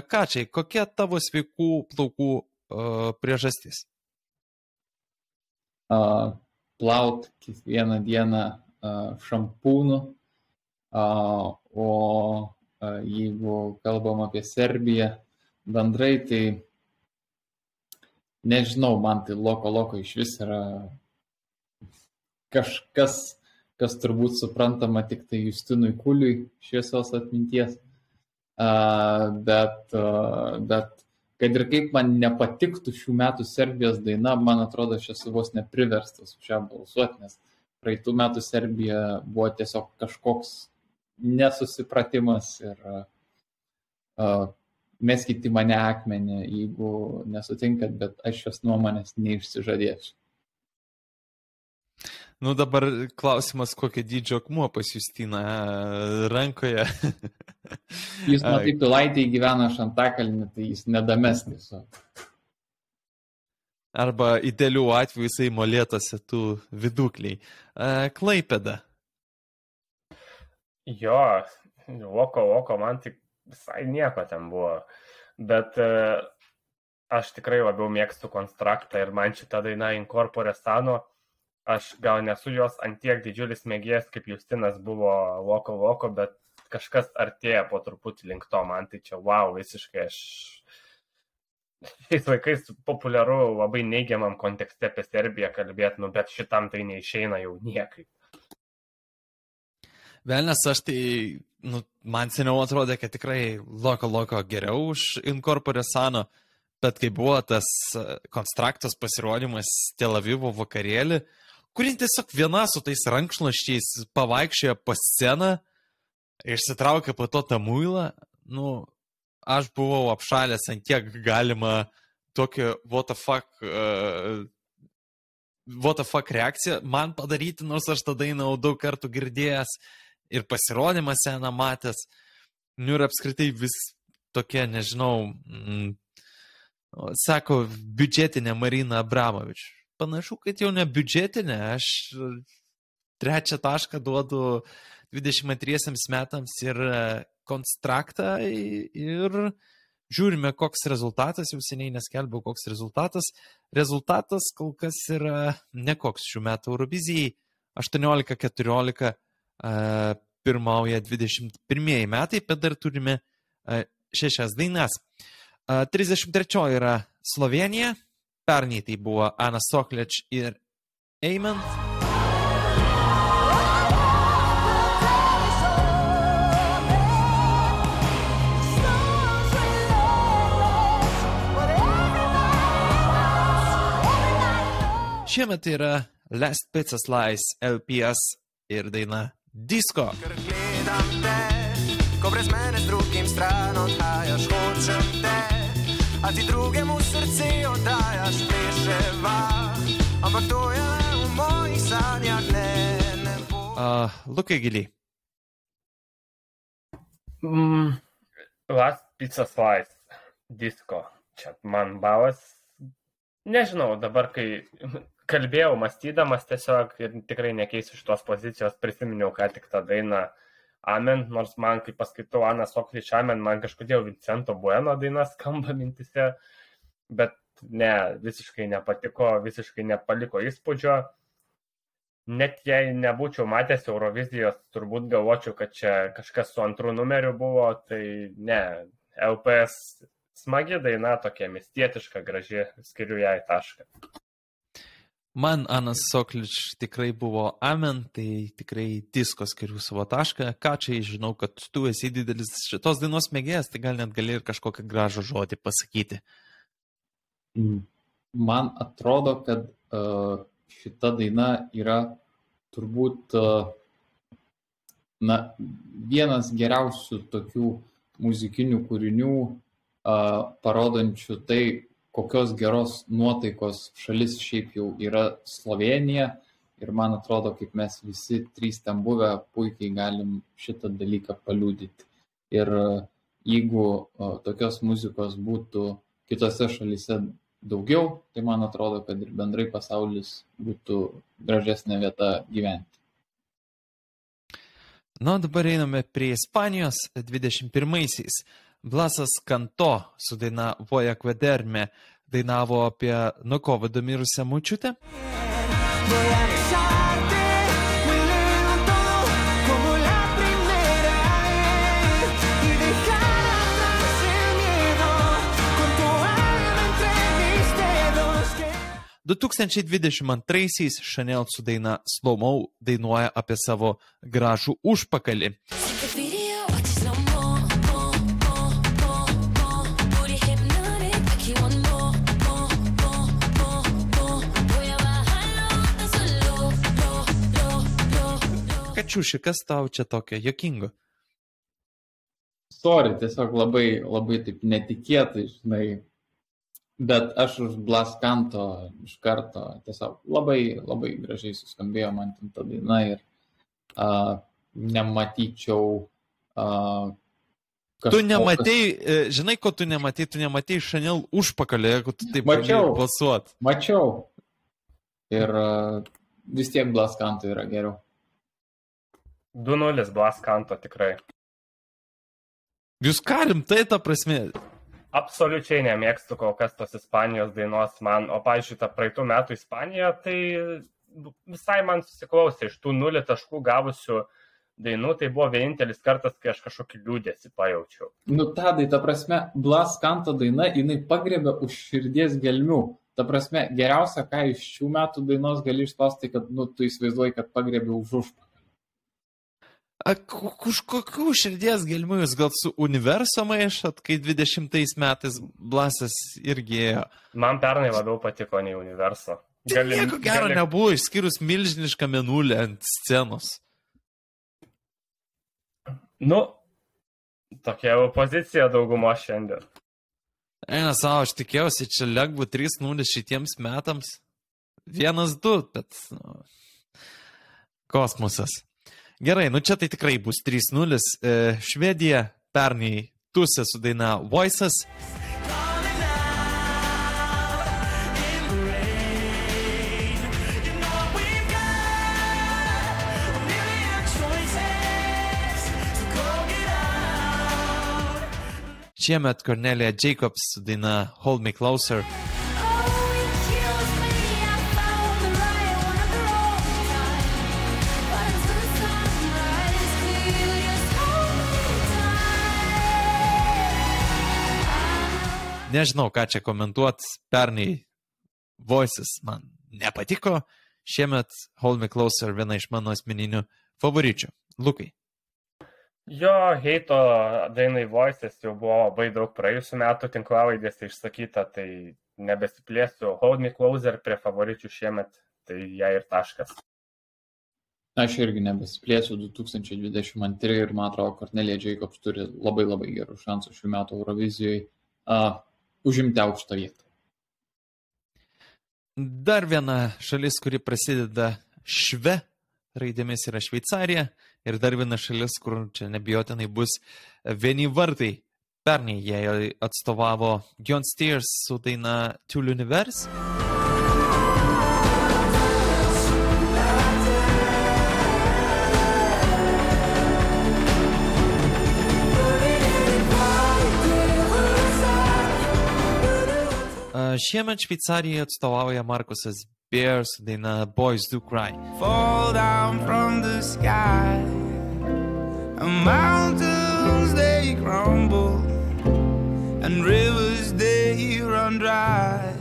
Kačiai, kokia tavo sveikų plaukų a, priežastis? uh, plaut kiekvieną dieną uh, šampūnu, uh, o uh, jeigu kalbam apie Serbiją bendrai, tai nežinau, man tai loko loko iš vis yra kažkas, kas turbūt suprantama tik tai Justinui Kuliui šviesos atminties. Uh, bet, uh, bet kad ir kaip man nepatiktų šių metų Serbijos daina, man atrodo, aš esu vos nepriverstas už ją balsuoti, nes praeitų metų Serbija buvo tiesiog kažkoks nesusipratimas ir uh, meskite į mane akmenį, jeigu nesutinkat, bet aš šios nuomonės neišsižadėsiu. Nu dabar klausimas, kokio dydžio akmuo pas Justiną rankoje. *laughs* Jūs Ai. matyt, Pilaitė gyvena Šantakalnį, tai jis nedames tiesiog. Arba idealių atveju jisai molėtose tų vidukliai. Klaipėda. Jo, Loko, Loko, man tik visai nieko ten buvo. Bet e, aš tikrai labiau mėgstu konstraktą ir man šita daina Incorpore Sano, aš gal nesu jos antiek didžiulis mėgėjas, kaip Justinas buvo Loko, Loko, bet kažkas artėja po truputį link to, man tai čia wow, visiškai aš šiais laikais populiaru labai neigiamam kontekste apie Serbiją kalbėti, nu, bet šitam tai neišeina jau niekaip. Velnes, aš tai, nu, man seniau atrodė, kad tikrai loko loko geriau už Incorpore Sano, bet kai buvo tas e, konstraktas pasirodymas Tel Avivo vakarėlį, kurį tiesiog viena su tais rankšluoščiais pavaikščiojo po sceną, išsitraukė po to tą muilą, nu, aš buvau apšalęs ant kiek galima tokio what the fuck, uh, what the fuck reakciją man padaryti, nors aš tą dainą jau daug kartų girdėjęs ir pasirodymą seną matęs. Nu ir apskritai vis tokia, nežinau, mm, o, sako, biudžetinė Marina Abramovič. Panašu, kad jau ne biudžetinė, aš e, trečią tašką duodu 22 metams ir e, konstraktą ir žiūrime, koks rezultatas, jau seniai neskelbiau, koks rezultatas. Rezultatas kol kas yra nekoks šių metų Eurovizijai. 18-14 e, pirmauja 21 metai, bet dar turime šešias dainas. E, 33 yra Slovenija, pernai tai buvo Ana Sokleč ir Eiman. Šiemet yra Last Pizza Slice LPS ir daina Disco. Ker gledam te, ko brez mene z drugim stran odhajaš, hočem te, a ti drugemu srce oddajaš, pleševa. Ampak to je le v mojih sanjah, ne, ne bo. Uh, Lukai giliai. Mm, Last Pizza Slice, disko. Čia man balas. Nežinau, dabar kai kalbėjau, mąstydamas tiesiog ir tikrai nekeisiu šitos pozicijos, prisiminiau ką tik tą dainą Amen, nors man, kai paskaitau Aną Soklič Amen, man kažkodėl Vincento Bueno daina skamba mintise, bet ne, visiškai nepatiko, visiškai nepaliko įspūdžio. Net jei nebūčiau matęs Eurovizijos, turbūt galvočiau, kad čia kažkas su antru numeriu buvo, tai ne, LPS smagi daina, tokia mistietiška, graži, skiriu jai tašką. Man Anas Soklič tikrai buvo amen, tai tikrai disko skiriu savo tašką. Ką čia žinau, kad tu esi didelis šitos dainos mėgėjas, tai gal net gali ir kažkokią gražų žodį pasakyti. Mm. Man atrodo, kad uh, šita daina yra turbūt uh, na, vienas geriausių tokių muzikinių kūrinių, uh, parodančių tai, kokios geros nuotaikos šalis šiaip jau yra Slovenija. Ir man atrodo, kaip mes visi trys ten buvę, puikiai galim šitą dalyką paliūdyti. Ir uh, jeigu uh, tokios muzikos būtų kitose šalise daugiau, tai man atrodo, kad ir bendrai pasaulis būtų gražesnė vieta gyventi. Na, dabar einame prie Ispanijos 21-aisiais. Blasas Kanto su daina Voja Kvederme dainavo apie nuo COVID mirusią mučiutę. Que... 2022-aisiais Chanel su daina Slow Mo dainuoja apie savo gražų užpakalį. Lo. Kačiuši, kas tau čia tokio jokingo? Sorry, tiesiog labai, labai taip netikėtai, žinai. Bet aš už Blaskanto iš karto tiesiog labai, labai gražiai suskambėjo man ten ta daina ir uh, nematyčiau uh, Tu nematei, e, žinai, ko tu nematei, tu nematei Chanel užpakalio, jeigu tu taip Mačiau. balsuot. Mačiau. Ir uh, vis tiek Blaskanto yra geriau. 2-0 Blaskanto tikrai. Jūs ką rimtai ta prasme? Absoliučiai nemėgstu kol kas tos Ispanijos dainos man, o, pavyzdžiui, ta praeitų metų Ispanija, tai visai man susiklausė iš tų nulį taškų gavusių dainų, tai buvo vienintelis kartas, kai aš kažkokį liūdėsi pajaučiau. Nu, tadai, ta prasme, Blaskanto daina, jinai pagrebė už širdies gelmių. Ta prasme, geriausia, ką iš šių metų dainos gali išspausti, kad, nu, tu įsivaizduoji, kad pagrebė už užpakalį. A, ku- Už kokių širdies gelmių jūs gal su universo maišat, kai 20 metais Blasas irgi ėjo? Man pernai labiau patiko nei Universo. Gali, nieko gero gali... nebuvo, išskyrus milžinišką menulę ant scenos. Nu, tokia jau pozicija daugumo šiandien. Eina savo, aš tikėjausi, čia lengvų 3-0 šitiems metams. 1-2, bet... Nu, kosmosas. Gerai, nu čia tai tikrai bus 3-0. E, Švedija pernai tusė su daina Voices. Šiemet Cornelia Jacobs su daina Hold Me Closer. Nežinau, ką čia komentuot. Pernai Voices man nepatiko. Šiemet Hold Me Closer viena iš mano asmeninių favoričių. Lukai. Jo, heito dainai Voices jau buvo labai daug praėjusiu metu tinklavaidėse išsakyta, tai nebesiplėsiu. Hold me closer prie favoričių šiemet, tai jai ir taškas. Aš irgi nebesiplėsiu 2022 ir man atrodo, Kornelija Jacobs turi labai labai gerų šansų šių metų Eurovizijoje uh, užimti aukštą vietą. Dar viena šalis, kuri prasideda šve raidėmis yra Šveicarija. Ir dar viena šalis, kur čia nebijotinai bus vieni vartai. Pernai jie atstovavo John Steers su daina Tool Universe. Šiemet Šveicarijai atstovauja Markusas Bear su daina Boys Do Cry. fall down from the sky. And mountains they crumble, and rivers they run dry.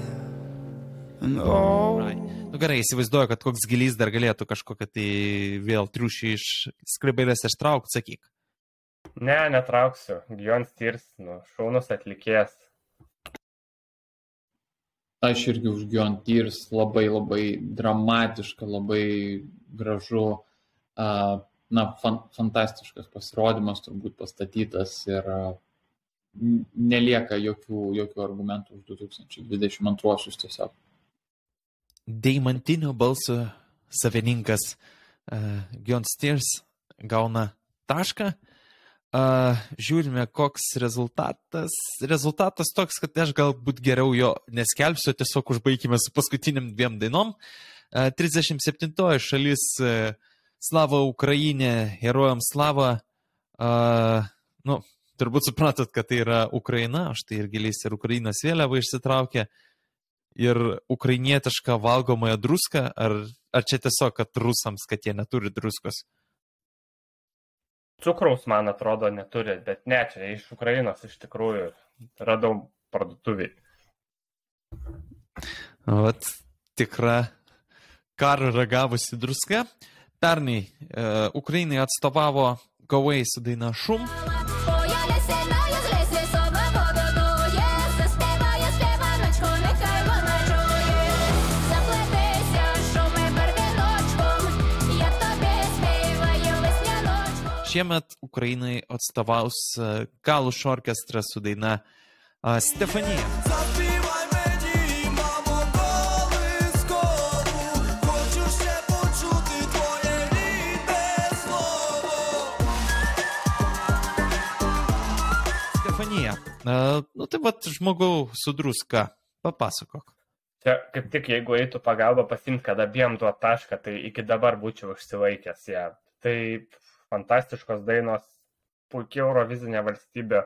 And all Cry. Nu gerai, įsivaizduoju, kad koks gilys dar galėtų kažkokią tai vėl triušį iš skribailės ištraukti, sakyk. Ne, netrauksiu. Gion Stirs, nu, šaunus atlikėjas. Aš irgi už Gion Tears labai labai dramatiška, labai gražu, na, fan, fantastiškas pasirodymas turbūt pastatytas ir nelieka jokių, jokių argumentų už 2022 tiesiog. Deimantinio balso savininkas uh, Gion Steers gauna tašką. Uh, žiūrime, koks rezultatas. Rezultatas toks, kad aš galbūt geriau jo neskelbsiu, tiesiog užbaigime su paskutiniam dviem dainom. Uh, 37 šalis uh, Slava Ukrainė, herojams Slava. Uh, nu, turbūt supratot, kad tai yra Ukraina, aš tai ir giliais ir Ukrainos vėliavą išsitraukė. Ir ukrainietišką valgomąją druską, ar, ar čia tiesiog, kad rusams, kad jie neturi druskos? Cukraus, man atrodo, neturi, bet ne, čia iš Ukrainos iš tikrųjų radau parduotuviai. Vat tikra karo ragavusi druska. Pernai uh, Ukrainai atstovavo Gavai su daina Šum. šiemet Ukrainai atstovaus e, Kaluš orkestras su daina e, Stefanija. Stefanija, e, nu tai va, žmogau su druska, papasakok. Čia kaip tik jeigu eitų pagalba pasimti, kad abiem duot tašką, tai iki dabar būčiau užsilaikęs ją. Ja. Tai fantastiškos dainos, puikiai Eurovizinė valstybė,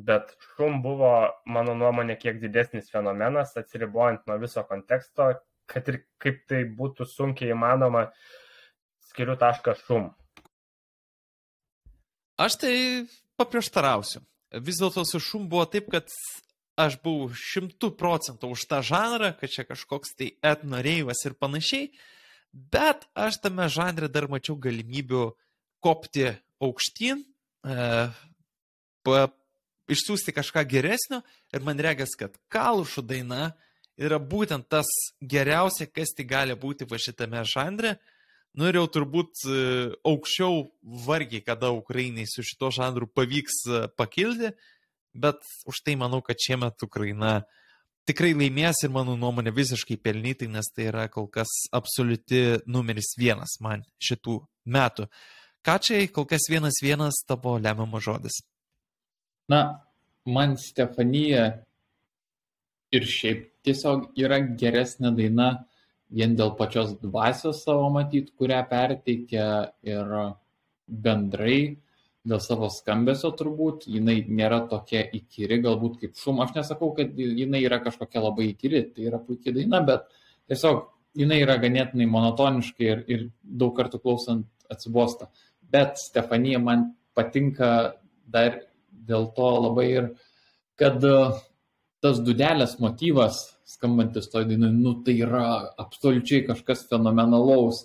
bet šum buvo, mano nuomonė, kiek didesnis fenomenas, atsiribojant nuo viso konteksto, kad ir kaip tai būtų sunkiai įmanoma, skiriu tašką šum. Aš tai paprieštarausiu. Vis dėlto su šum buvo taip, kad aš buvau šimtų procentų už tą žanrą, kad čia kažkoks tai etno reivas ir panašiai, bet aš tame žanre dar mačiau galimybių kopti aukštyn, e, pa, išsiųsti kažką geresnio ir man regės, kad Kalušų daina yra būtent tas geriausia, kas tai gali būti va šitame žanre. Nu ir jau turbūt e, aukščiau vargiai, kada Ukrainai su šito žanru pavyks e, pakilti, bet už tai manau, kad šiemet Ukraina tikrai laimės ir mano nuomonė visiškai pelnytai, nes tai yra kol kas absoliuti numeris vienas man šitų metų. Ką čia, kol kas vienas vienas tavo lemiamas žodis. Na, man Stefanija ir šiaip tiesiog yra geresnė daina vien dėl pačios dvasios savo matyt, kurią perteikia ir bendrai dėl savo skambesio turbūt, jinai nėra tokia įkyri, galbūt kaip šum, aš nesakau, kad jinai yra kažkokia labai įkyri, tai yra puikiai daina, bet tiesiog jinai yra ganėtinai monotoniška ir, ir daug kartų klausant atsibosta. Bet Stefanija man patinka dar dėl to labai ir, kad e, tas dudelės motyvas skambantis toj dainai, nu tai yra absoliučiai kažkas fenomenalaus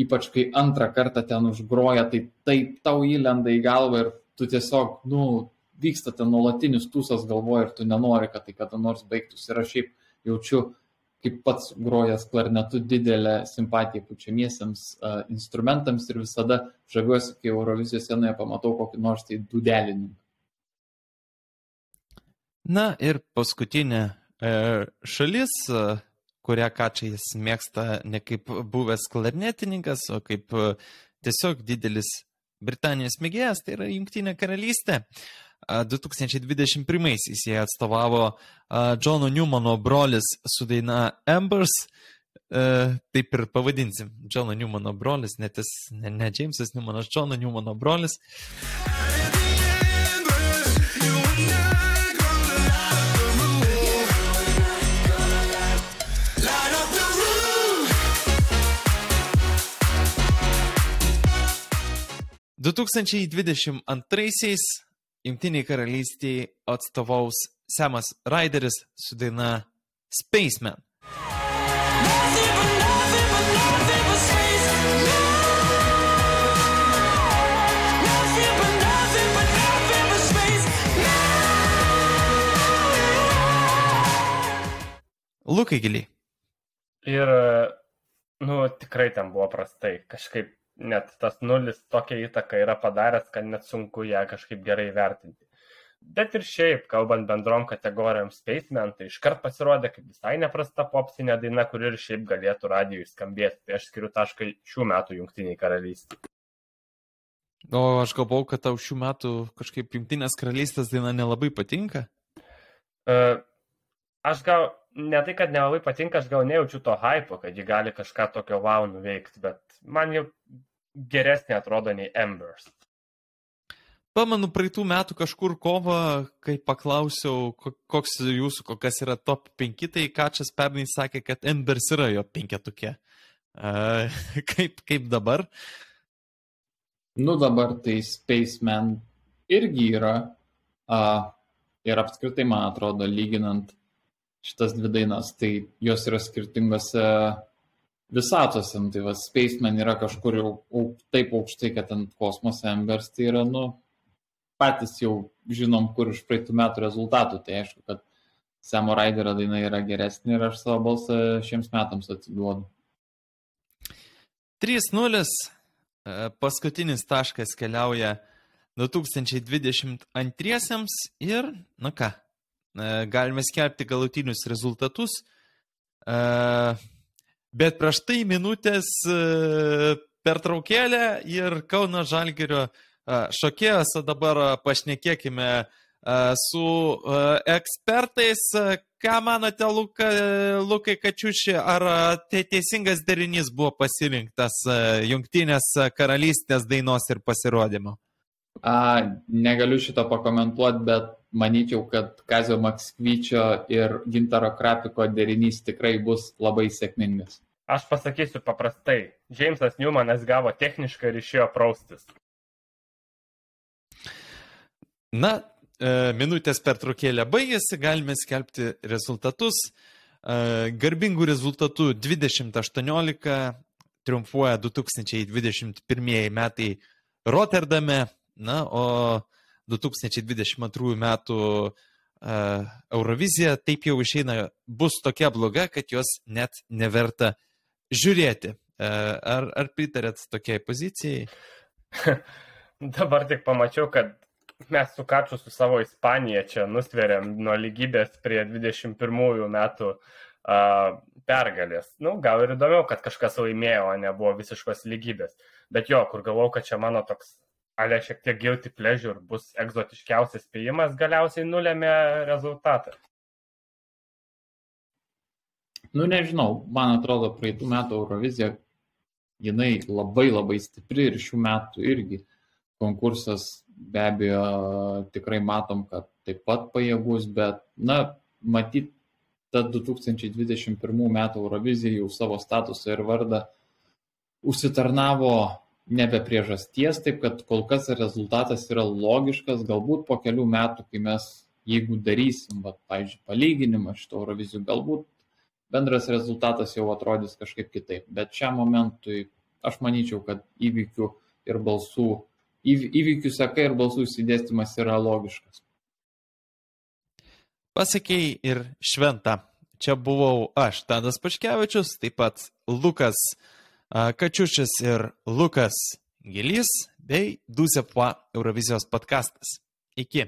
ypač kai antrą kartą ten užgroja, tai taip tau įlenda į galvą ir tu tiesiog, nu, vyksta ten nuolatinis tūsas galvoje ir tu nenori, kad tai kada nors baigtųsi. Ir aš šiaip jaučiu, kaip pats grojas klarnetu didelę simpatiją pučiamiesiems uh, instrumentams ir visada žaviuosi, kai Eurovizijos scenoje pamatau kokį nors tai dudelininką. Na ir paskutinė e, šalis, e, kurią Kačiais mėgsta ne kaip buvęs klarnetininkas, o kaip e, tiesiog didelis Britanijos mėgėjas, tai yra Junktinė karalystė. A, 2021-aisiais jie atstovavo Džono Newmano brolis su daina Embers. E, taip ir pavadinsim. Džono Newmano brolis, net jis, ne, ne Jamesas Newmanas, Džono Newmano brolis. Du 2022-aisiais Junktiniai karalystiai atstovaus Semas Raideris su daina Spaceman. Lukai giliai. Ir, nu, tikrai ten buvo prastai. Kažkaip net tas nulis tokia įtaka yra padaręs, kad net sunku ją kažkaip gerai vertinti. Bet ir šiaip, kalbant bendrom kategorijom Spaceman, tai iškart pasirodė kaip visai neprasta popsinė daina, kuri ir šiaip galėtų radijui skambėti. Tai aš skiriu tašką šių metų Junktiniai karalystė. O aš galvau, kad tau šių metų kažkaip Junktinės karalystės daina nelabai patinka. Uh, aš gal, ne tai, kad nelabai patinka, aš gal nejaučiu to hypo, kad ji gali kažką tokio wow nuveikti, bet man jau geresnė atrodo nei Embers. Pamenu, praeitų metų kažkur kovą, kai paklausiau, ko- koks jūsų, kokias yra top 5, tai Kačias pernai sakė, kad Embers yra jo penketukė. Uh, *laughs* kaip, kaip dabar? Nu dabar tai Spaceman irgi yra. Uh, ir apskritai, man atrodo, lyginant šitas dvi dainas, tai jos yra skirtingose visatose. Nu, Tai va, Spaceman yra kažkur jau au, taip aukštai, kad ant kosmoso Embers tai yra, nu, patys jau žinom, kur iš praeitų metų rezultatų. Tai aišku, kad Samo Raiderio daina yra geresnė ir aš savo balsą šiems metams atiduodu. 3-0. e, Paskutinis taškas keliauja 2022 ir, na ką, galime skelbti galutinius rezultatus. E, Bet prieš tai minutės e, pertraukėlė ir Kauno Žalgirio e, šokėjas, dabar e, pašnekėkime e, su e, ekspertais. E, Ką manote, Luka, Lukai Kačiuši, ar e, tai teisingas derinys buvo pasirinktas e, Junktinės karalystės dainos ir pasirodymo? A, negaliu šito pakomentuoti, bet manyčiau, kad Kazio Makskvyčio ir Gintaro Krapiko derinys tikrai bus labai sėkmingas. Aš pasakysiu paprastai. Džeimsas Newmanas gavo techniškai ir išėjo praustis. Na, e, minutės pertraukėlė baigėsi, galime skelbti rezultatus. E, Garbingų rezultatų 2018 triumfuoja 2021 metai Rotterdame, na, o 2022 metų e, Eurovizija taip jau išeina, bus tokia bloga, kad jos net neverta žiūrėti. E, Ar, ar pritarėt tokiai pozicijai? *laughs* Dabar tik pamačiau, kad mes su Kaču su savo Ispanija čia nusveriam nuo lygybės prie 21 metų uh, pergalės. Nu, gal ir įdomiau, kad kažkas laimėjo, o nebuvo visiškos lygybės. Bet jo, kur galvau, kad čia mano toks, ale šiek tiek guilty pleasure bus egzotiškiausias spėjimas, galiausiai nulėmė rezultatą. Nu, nežinau, man atrodo, praeitų metų Eurovizija, jinai labai labai stipri ir šių metų irgi konkursas be abejo tikrai matom, kad taip pat pajėgus, bet, na, matyt, ta 2021 metų Eurovizija jau savo statusą ir vardą užsitarnavo nebe priežasties, taip kad kol kas rezultatas yra logiškas, galbūt po kelių metų, kai mes, jeigu darysim, va, pavyzdžiui, palyginimą šito Eurovizijų, galbūt bendras rezultatas jau atrodys kažkaip kitaip. Bet šiam momentui aš manyčiau, kad įvykių ir balsų, įv- įvykių seka ir balsų įsidėstymas yra logiškas. Pasakėjai ir šventą. Čia buvau aš, Tadas Paškevičius, taip pat Lukas Kačiušis ir Lukas Gilys bei Dusepua Eurovizijos podkastas. Iki.